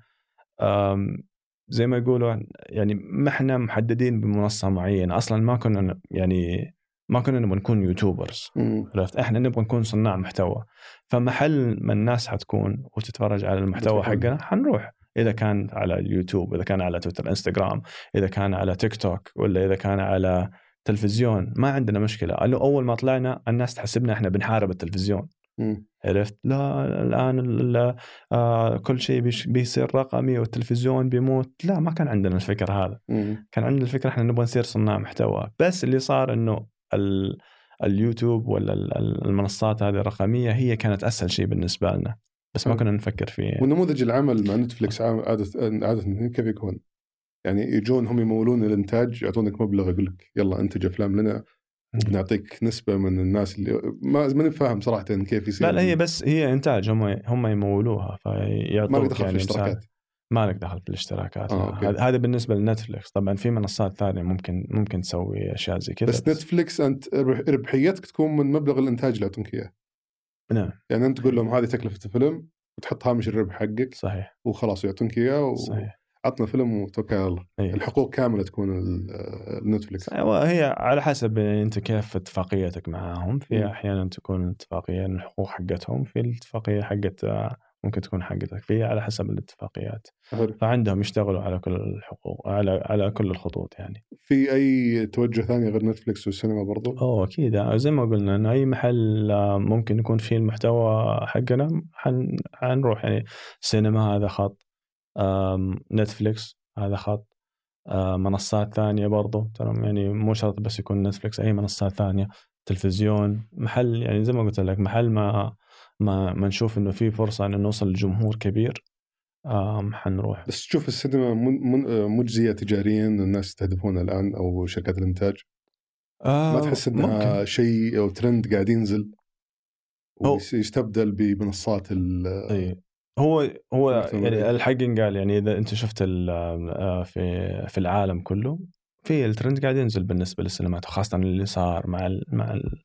[SPEAKER 2] زي ما يقولوا يعني ما إحنا محددين بمنصة معينة أصلا ما كنا يعني ما كنا نبغى نكون يوتيوبرز. عرفت؟ إحنا نبغى نكون صناع محتوى. فمحل ما الناس حتكون وتتفرج على المحتوى. حقنا حنروح. إذا كان على اليوتيوب إذا كان على تويتر إنستغرام إذا كان على تيك توك ولا إذا كان على تلفزيون ما عندنا مشكلة. قالوا أول ما طلعنا الناس تحسبنا إحنا بنحارب التلفزيون. عرفت؟ لا الآن ال- ال- آه كل شيء بيصير رقمي والتلفزيون بيموت. لا ما كان عندنا الفكر هذا.
[SPEAKER 3] مم.
[SPEAKER 2] كان عندنا الفكرة إحنا نبغى نصير صناع محتوى. بس اللي صار إنه اليوتيوب ولا ال- ال- المنصات هذه الرقمية هي كانت أسهل شيء بالنسبة لنا بس ما. كنا نفكر فيه
[SPEAKER 3] ونموذج العمل مع نتفلكس عام- عادة عادة كيف يكون؟ يعني يجون هم يمولون الإنتاج يعطونك مبلغ يقول لك يلا أنتج أفلام لنا بنعطيك نسبة من الناس اللي ما ماني فاهم صراحة كيف يصير
[SPEAKER 2] لا لا هي بس هي إنتاج هم هم يمولوها فيعطوك
[SPEAKER 3] ما دخل في
[SPEAKER 2] يعني
[SPEAKER 3] الاشتراكات.
[SPEAKER 2] ما لك دخل في الاشتراكات.
[SPEAKER 3] آه،.
[SPEAKER 2] هذا بالنسبة لنتفلكس طبعا في منصات ثانية ممكن ممكن تسوي أشياء زي كذا
[SPEAKER 3] بس نتفلكس أنت ربح- ربحيتك تكون من مبلغ الإنتاج اللي يعطونك إياه.
[SPEAKER 2] نعم.
[SPEAKER 3] يعني أنت تقول لهم هذه تكلفة الفيلم وتحط هامش الربح حقك
[SPEAKER 2] صحيح.
[SPEAKER 3] وخلاص يعطونك إياه
[SPEAKER 2] صحيح.
[SPEAKER 3] وعطنا فيلم وتوكل. على الله
[SPEAKER 2] أي.
[SPEAKER 3] الحقوق كاملة تكون ال- النتفلكس
[SPEAKER 2] هي على حسب أنت كيف اتفاقيتك معاهم. في. أحيانا تكون اتفاقية إن الحقوق حقتهم في الاتفاقية حقت ممكن تكون حقتك في على حسب الاتفاقيات.
[SPEAKER 3] حلو.
[SPEAKER 2] فعندهم يشتغلوا على كل الحقوق على على كل الخطوط يعني.
[SPEAKER 3] في أي توجه ثاني غير نتفلكس والسينما برضو؟
[SPEAKER 2] أوه أكيد. آه، زي ما قلنا انه أي محل آه، ممكن يكون فيه المحتوى حقنا حن حنروح يعني سينما هذا خط. آم، نتفليكس هذا خط. منصات ثانية برضو. ترى يعني مو شرط بس يكون نتفليكس أي منصات ثانية. تلفزيون محل يعني زي ما قلت لك محل ما ما, ما نشوف إنه في فرصة إنه نوصل لجمهور كبير حنروح.
[SPEAKER 3] بس تشوف السينما مجزية تجاريا الناس يستهدفونها الآن أو شركات الإنتاج. ما
[SPEAKER 2] آه،
[SPEAKER 3] تحس
[SPEAKER 2] ممكن.
[SPEAKER 3] انها شيء أو ترند قاعد ينزل؟ ويستبدل بمنصات ال
[SPEAKER 2] إي. هو هو يعني. الحق قال يعني إذا أنت شفت آه، في في العالم كله في الترند قاعد ينزل بالنسبة للسينمات وخاصة اللي صار مع ال مع ال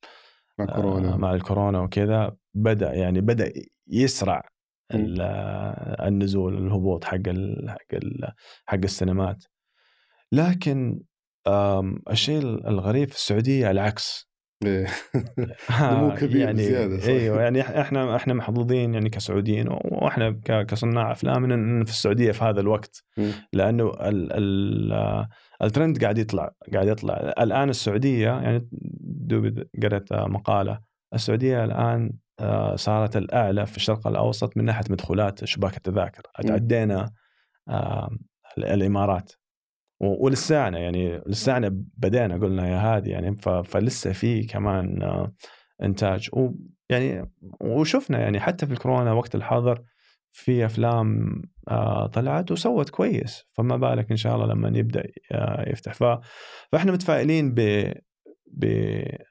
[SPEAKER 3] مع كورونا.
[SPEAKER 2] آه، مع الكورونا وكذا. بدأ يعني بدأ يسرع
[SPEAKER 3] مم.
[SPEAKER 2] ال- آه، النزول الهبوط حق ال حق ال حق السينمات لكن آم، الشيء الغريب في السعودية العكس
[SPEAKER 3] إيه.
[SPEAKER 2] ها،
[SPEAKER 3] نمو كبير
[SPEAKER 2] يعني
[SPEAKER 3] بزيادة، صح.
[SPEAKER 2] أيوه يعني إحنا إحنا محظوظين يعني كسعوديين وإحنا كصناع أفلام إن في السعودية في هذا الوقت
[SPEAKER 3] مم.
[SPEAKER 2] لأنه ال ال آه، الترند قاعد يطلع قاعد يطلع الآن السعودية يعني دوب قرأت آه، مقالة السعودية الآن آه، صارت الاعلى في الشرق الأوسط من ناحية مدخولات شباك التذاكر.
[SPEAKER 3] مم.
[SPEAKER 2] عدينا آه، الإمارات. و- ولسانا يعني لسانا بدينا قلنا يا هادي يعني فلسه في كمان آه، إنتاج. ويعني وشفنا يعني حتى في الكورونا وقت الحظر في أفلام آه، طلعت وسوت كويس. فما بالك إن شاء الله لما يبدأ آه، يفتح. فإحنا متفائلين ب...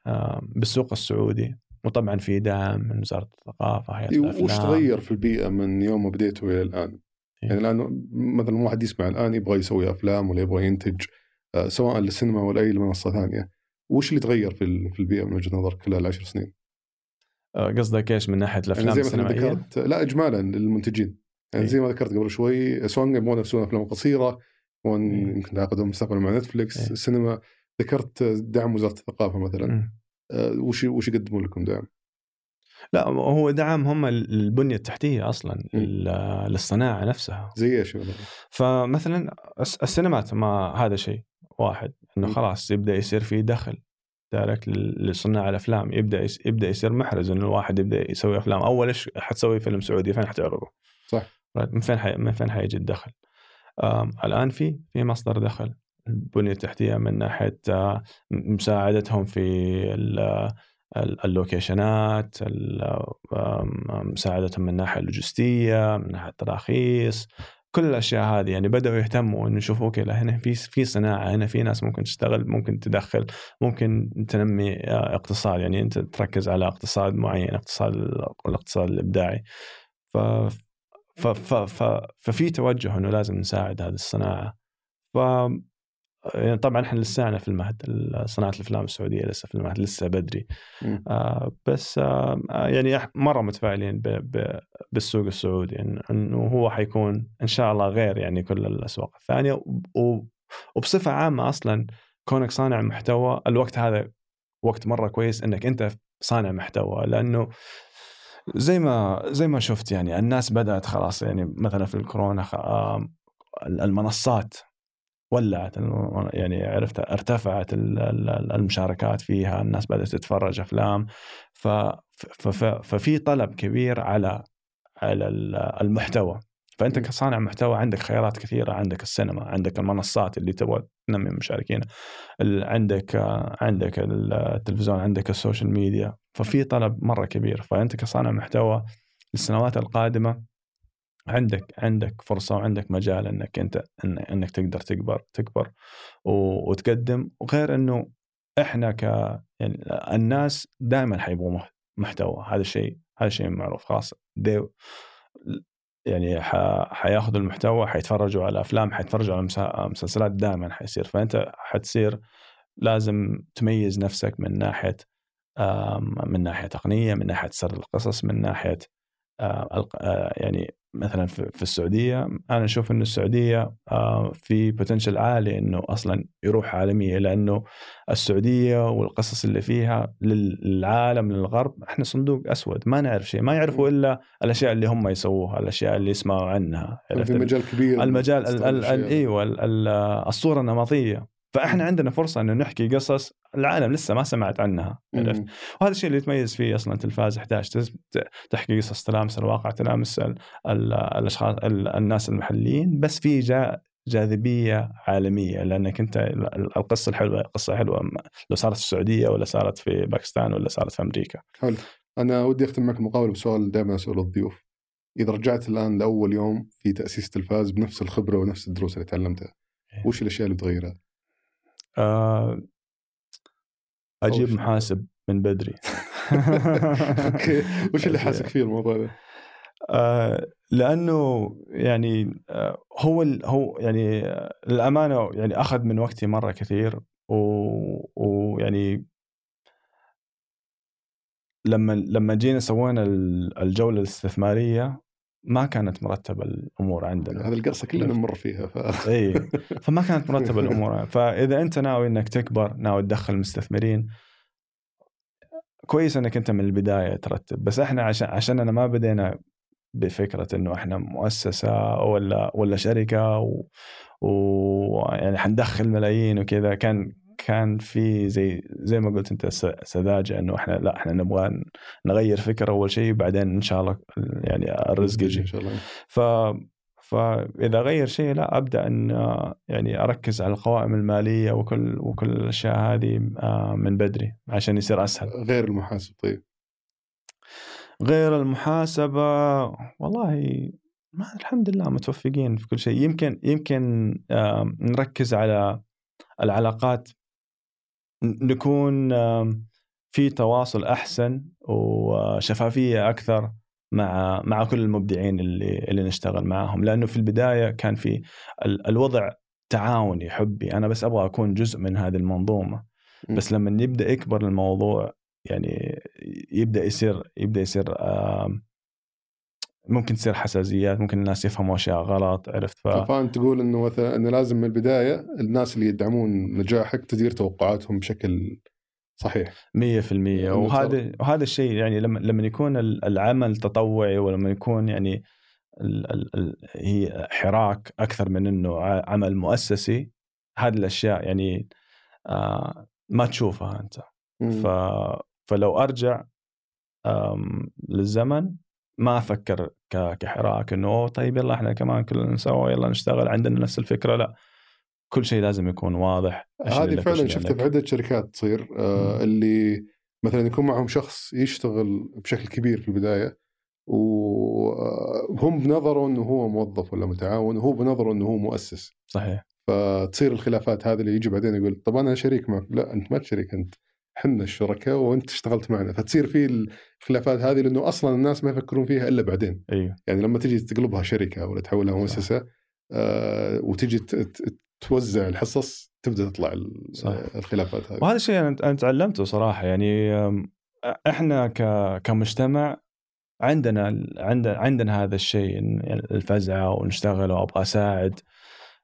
[SPEAKER 2] آه، بالسوق السعودي. وطبعا في دعم من وزارة الثقافة هيئة
[SPEAKER 3] إيه، وش تغير في البيئة من يوم ما بديتوا إلى الآن؟
[SPEAKER 2] إيه.
[SPEAKER 3] يعني الآن مثلا واحد يسمع الآن يبغى يسوي أفلام ولا يبغى ينتج آه، سواء للسينما ولا أي منصة ثانية وش اللي تغير في في البيئة من وجهة نظرك خلال عشر سنين؟
[SPEAKER 2] آه، قصدك إيش من ناحية الأفلام
[SPEAKER 3] يعني زي
[SPEAKER 2] السينمائية؟
[SPEAKER 3] ذكرت لا اجمالا للمنتجين يعني
[SPEAKER 2] إيه.
[SPEAKER 3] زي ما ذكرت قبل شوي سواء يبغون يسوون أفلام قصيرة يبغون
[SPEAKER 2] إيه.
[SPEAKER 3] يمكن تعاقدهم مستقبلا مع نتفلكس
[SPEAKER 2] إيه.
[SPEAKER 3] السينما ذكرت دعم وزارة الثقافة مثلا. آه، وش وش يقدمون لكم دعم؟
[SPEAKER 2] لا هو دعم هم البنية
[SPEAKER 3] التحتية
[SPEAKER 2] أصلا للصناعة نفسها
[SPEAKER 3] زي إيش مثلا؟
[SPEAKER 2] فمثلا الس- السينمات ما هذا شيء واحد
[SPEAKER 3] إنه.
[SPEAKER 2] خلاص يبدأ يصير في دخل direct لصناع الأفلام يبدأ يبدأ يصير محرز إنه الواحد يبدأ يسوي أفلام أول إيش حتسوي فيلم سعودي فين حتعرضه؟
[SPEAKER 3] صح.
[SPEAKER 2] right. من فين حي... من فين حيجي الدخل؟ الآن في في مصدر دخل البنية التحتية من ناحية آه، مساعدتهم في ال- اللوكيشنات مساعدتهم من الناحيه اللوجستية من ناحية التراخيص كل الأشياء هذه. يعني بدأوا يهتموا إنه يشوفوا okay هنا في في صناعة هنا في ناس ممكن تشتغل ممكن تدخل ممكن تنمي آه، اقتصاد. يعني أنت تركز على اقتصاد معين اقتصاد الاقتصاد الإبداعي. ف ف ف ف ففي توجه إنه لازم نساعد هذه الصناعة. ف يعني طبعا إحنا لسانا في المهد صناعة الأفلام السعودية لسه في المهد لسه بدري.
[SPEAKER 3] مم.
[SPEAKER 2] آه بس آه يعني إح- مرة متفائلين ب- ب- بالسوق السعودي إن- إنه هو حيكون إن شاء الله غير يعني كل الأسواق الثانية. وبصفة عامة أصلا كونك صانع محتوى الوقت هذا وقت مرة كويس إنك أنت صانع محتوى. لأنه زي ما زي ما شفت يعني الناس بدأت خلاص يعني مثلا في الكورونا المنصات ولعت يعني عرفت ارتفعت ال- ال- المشاركات فيها الناس بدأت تتفرج أفلام. ففي طلب كبير على على ال- المحتوى.
[SPEAKER 3] فأنت.
[SPEAKER 2] كصانع محتوى عندك خيارات كثيرة عندك السينما عندك المنصات اللي تبغى تنمي مشاركين عندك عندك التلفزيون عندك السوشيال ميديا. ففي طلب مرة كبير. فأنت كصانع محتوى للسنوات القادمة عندك عندك فرصة وعندك مجال إنك أنت إن إنك تقدر تكبر تكبر وتقدم. وغير إنه إحنا ك يعني الناس دائما حيبغوا مح- محتوى. هذا الشيء هذا الشيء معروف. خلاص دي يعني ح- حياخذوا المحتوى حيتفرجوا على أفلام حيتفرجوا على مسلسلات دائما حيصير. فأنت حتصير لازم تميز نفسك من ناحية من ناحية تقنية من ناحية سرد القصص من ناحية آه، آه، يعني مثلا في السعودية أنا أشوف إنه السعودية آه، في بوتنشل عالي إنه أصلا يروح عالمية لأنه السعودية والقصص اللي فيها لل- للعالم للغرب إحنا صندوق أسود ما نعرف شيء ما يعرفوا إلا الأشياء اللي هم يسووها الأشياء اللي يسمعوا عنها؟
[SPEAKER 3] في مجال كبير
[SPEAKER 2] المجال ال-
[SPEAKER 3] تستوعب
[SPEAKER 2] ال- ال-
[SPEAKER 3] الأشياء.
[SPEAKER 2] إيوه ال- ال- الصورة النمطية فإحنا عندنا فرصة إنه نحكي قصص العالم لسه ما سمعت عنها عرفت. وهذا الشيء اللي يتميز فيه أصلا تلفاز 11 تز- ت- تحكي قصص تلامس الواقع تلامس ال- ال- الأشخاص ال- الناس المحليين بس في جا جاذبية عالمية لأنك أنت ال- ال- القصة الحلوة قصة حلوة لو صارت في السعودية ولا صارت في باكستان ولا صارت في أمريكا
[SPEAKER 3] حلو أنا ودي أختم معك المقابله بسؤال دائما أسأله الضيوف إذا رجعت الآن لأول يوم في تأسيس تلفاز بنفس الخبرة ونفس الدروس اللي تعلمتها
[SPEAKER 2] إيه.
[SPEAKER 3] وش الأشياء اللي بتغيرها؟
[SPEAKER 2] آه،
[SPEAKER 3] أجيب.
[SPEAKER 2] محاسب من بدري
[SPEAKER 3] أوكي وش اللي حاسك فيه الموضوع ده؟
[SPEAKER 2] آه، لأنه يعني آه، هو ال- هو يعني آه، الامانه يعني أخذ من وقتي مرة كثير ويعني لما لما جينا سوينا ال- الجولة الاستثمارية ما كانت مرتبه الأمور عندنا.
[SPEAKER 3] هذه القصة كلنا نمر فيها ف...
[SPEAKER 2] اي فما كانت مرتبه الأمور. فإذا أنت ناوي إنك تكبر ناوي تدخل مستثمرين كويس إنك أنت من البداية ترتب. بس إحنا عشان عشان أنا ما بدينا بفكرة إنه إحنا مؤسسة ولا ولا شركة و, و يعني حندخل ملايين وكذا كان كان في زي زي ما قلت أنت سذاجة إنه إحنا لا إحنا نبغى نغير فكرة أول شيء بعدين إن شاء الله يعني الرزق يجي.
[SPEAKER 3] إن شاء الله.
[SPEAKER 2] ف فاذا غير شيء لا أبدأ إن يعني أركز على القوائم المالية وكل وكل الأشياء هذه آه، من بدري عشان يصير أسهل.
[SPEAKER 3] غير المحاسب طيب.
[SPEAKER 2] غير المحاسبة والله ما الحمد لله متوفقين في كل شيء. يمكن يمكن آه، نركز على العلاقات نكون آه، في تواصل أحسن وشفافية أكثر مع مع كل المبدعين اللي اللي نشتغل معاهم. لأنه في البداية كان في ال- الوضع تعاوني حبي. أنا بس أبغى أكون جزء من هذه
[SPEAKER 3] المنظومة.
[SPEAKER 2] بس لما يبدأ يكبر الموضوع يعني يبدأ يصير يبدأ يصير آم، ممكن تصير حساسيات ممكن الناس يفهموا أشياء غلط عرفت؟ ف...
[SPEAKER 3] فانت تقول إنه مثلا إنه لازم من البداية الناس اللي يدعمون نجاحك تدير توقعاتهم بشكل صحيح.
[SPEAKER 2] 100%
[SPEAKER 3] يعني
[SPEAKER 2] وهذا وهذا الشيء يعني لما لما يكون ال- العمل تطوعي ولما يكون يعني ال ال ال هي حراك أكثر من إنه عمل مؤسسي هذه الأشياء يعني آه ما تشوفها
[SPEAKER 3] أنت.
[SPEAKER 2] ف فلو أرجع للزمن ما أفكر كحراك إنه "أوه، طيب يلا إحنا كمان كلنا سوا يلا نشتغل عندنا نفس الفكرة. لا كل شيء لازم يكون واضح
[SPEAKER 3] هذه فعلا شفتها. في عدة شركات تصير آه. اللي مثلا يكون معهم شخص يشتغل بشكل كبير في البداية وهم بنظره إنه هو موظف ولا متعاون وهو بنظره إنه هو مؤسس.
[SPEAKER 2] صحيح.
[SPEAKER 3] فتصير الخلافات هذه اللي يجي بعدين يقول طب أنا شريك معك. لا أنت ما شريك أنت. إحنا الشركاء وانت اشتغلت معنا. فتصير في الخلافات هذه لأنه أصلا الناس ما يفكرون فيها إلا بعدين.
[SPEAKER 2] أيوه.
[SPEAKER 3] يعني لما تجي تقلبها شركة ولا تحولها. مؤسسة آه وتجي توزع الحصص
[SPEAKER 4] تبدأ تطلع
[SPEAKER 2] صح.
[SPEAKER 4] الخلافات هذه.
[SPEAKER 2] وهذا الشيء أنا تعلمته صراحة. يعني إحنا كمجتمع عندنا عندنا عندنا هذا الشيء الفزعة ونشتغل وأبغى أساعد.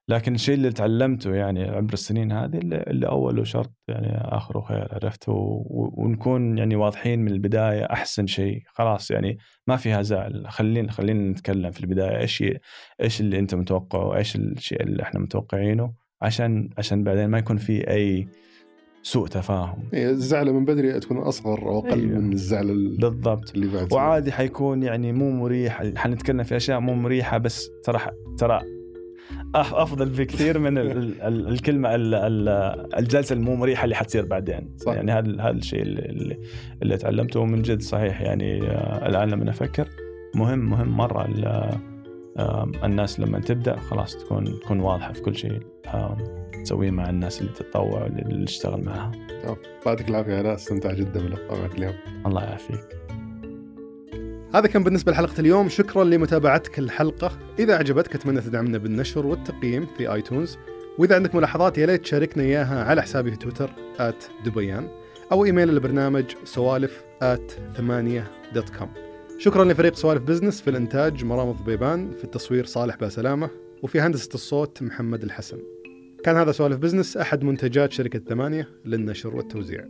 [SPEAKER 2] لكن الشيء اللي تعلمته يعني عبر السنين هذه اللي, اللي اوله شرط يعني اخره خير عرفت ونكون يعني واضحين من البداية أحسن شيء. خلاص يعني ما فيها زعل. خلينا خلينا نتكلم في البداية. إيش إيش اللي أنت متوقعه؟ وايش الشيء اللي إحنا متوقعينه؟ عشان عشان بعدين ما يكون في أي سوء تفاهم.
[SPEAKER 4] إيه، الزعلة من بدري تكون أصغر أو أقل
[SPEAKER 2] أيوه.
[SPEAKER 4] من الزعل ال-
[SPEAKER 2] بالضبط.
[SPEAKER 4] اللي بعد
[SPEAKER 2] وعادي حيكون يعني مو مريح. حنتكلم في أشياء مو مريحة بس ترى ترى أفضل بكثير من ال ال الكلمة ال ال الجلسة المو مريحه اللي حتصير بعدين.
[SPEAKER 4] صح.
[SPEAKER 2] يعني هذا هذا الشيء اللي, اللي, اللي تعلمته من جد صحيح. يعني آه، الآن لما أفكر مهم مهم مرة الناس لما تبدأ خلاص تكون تكون واضحة في كل شيء تسويه مع الناس اللي تتطوع واللي تشتغل معها.
[SPEAKER 4] يعطيك العافية يا ناس استمتع جدا باللقاء معك اليوم.
[SPEAKER 2] الله يعافيك.
[SPEAKER 3] هذا كان بالنسبة لحلقة اليوم. شكرا لمتابعتك الحلقة. إذا عجبتك أتمنى تدعمنا بالنشر والتقييم في آيتونز. وإذا عندك ملاحظات يا ليت تشاركنا إياها على حسابي في تويتر دبيان أو إيميل البرنامج سوالف ثمانية dot com شكرا لفريق سوالف بزنس في الإنتاج مرام ضبيبان في التصوير صالح باسلامة وفي هندسة الصوت محمد الحسن. كان هذا سوالف بزنس أحد منتجات شركة ثمانية للنشر والتوزيع.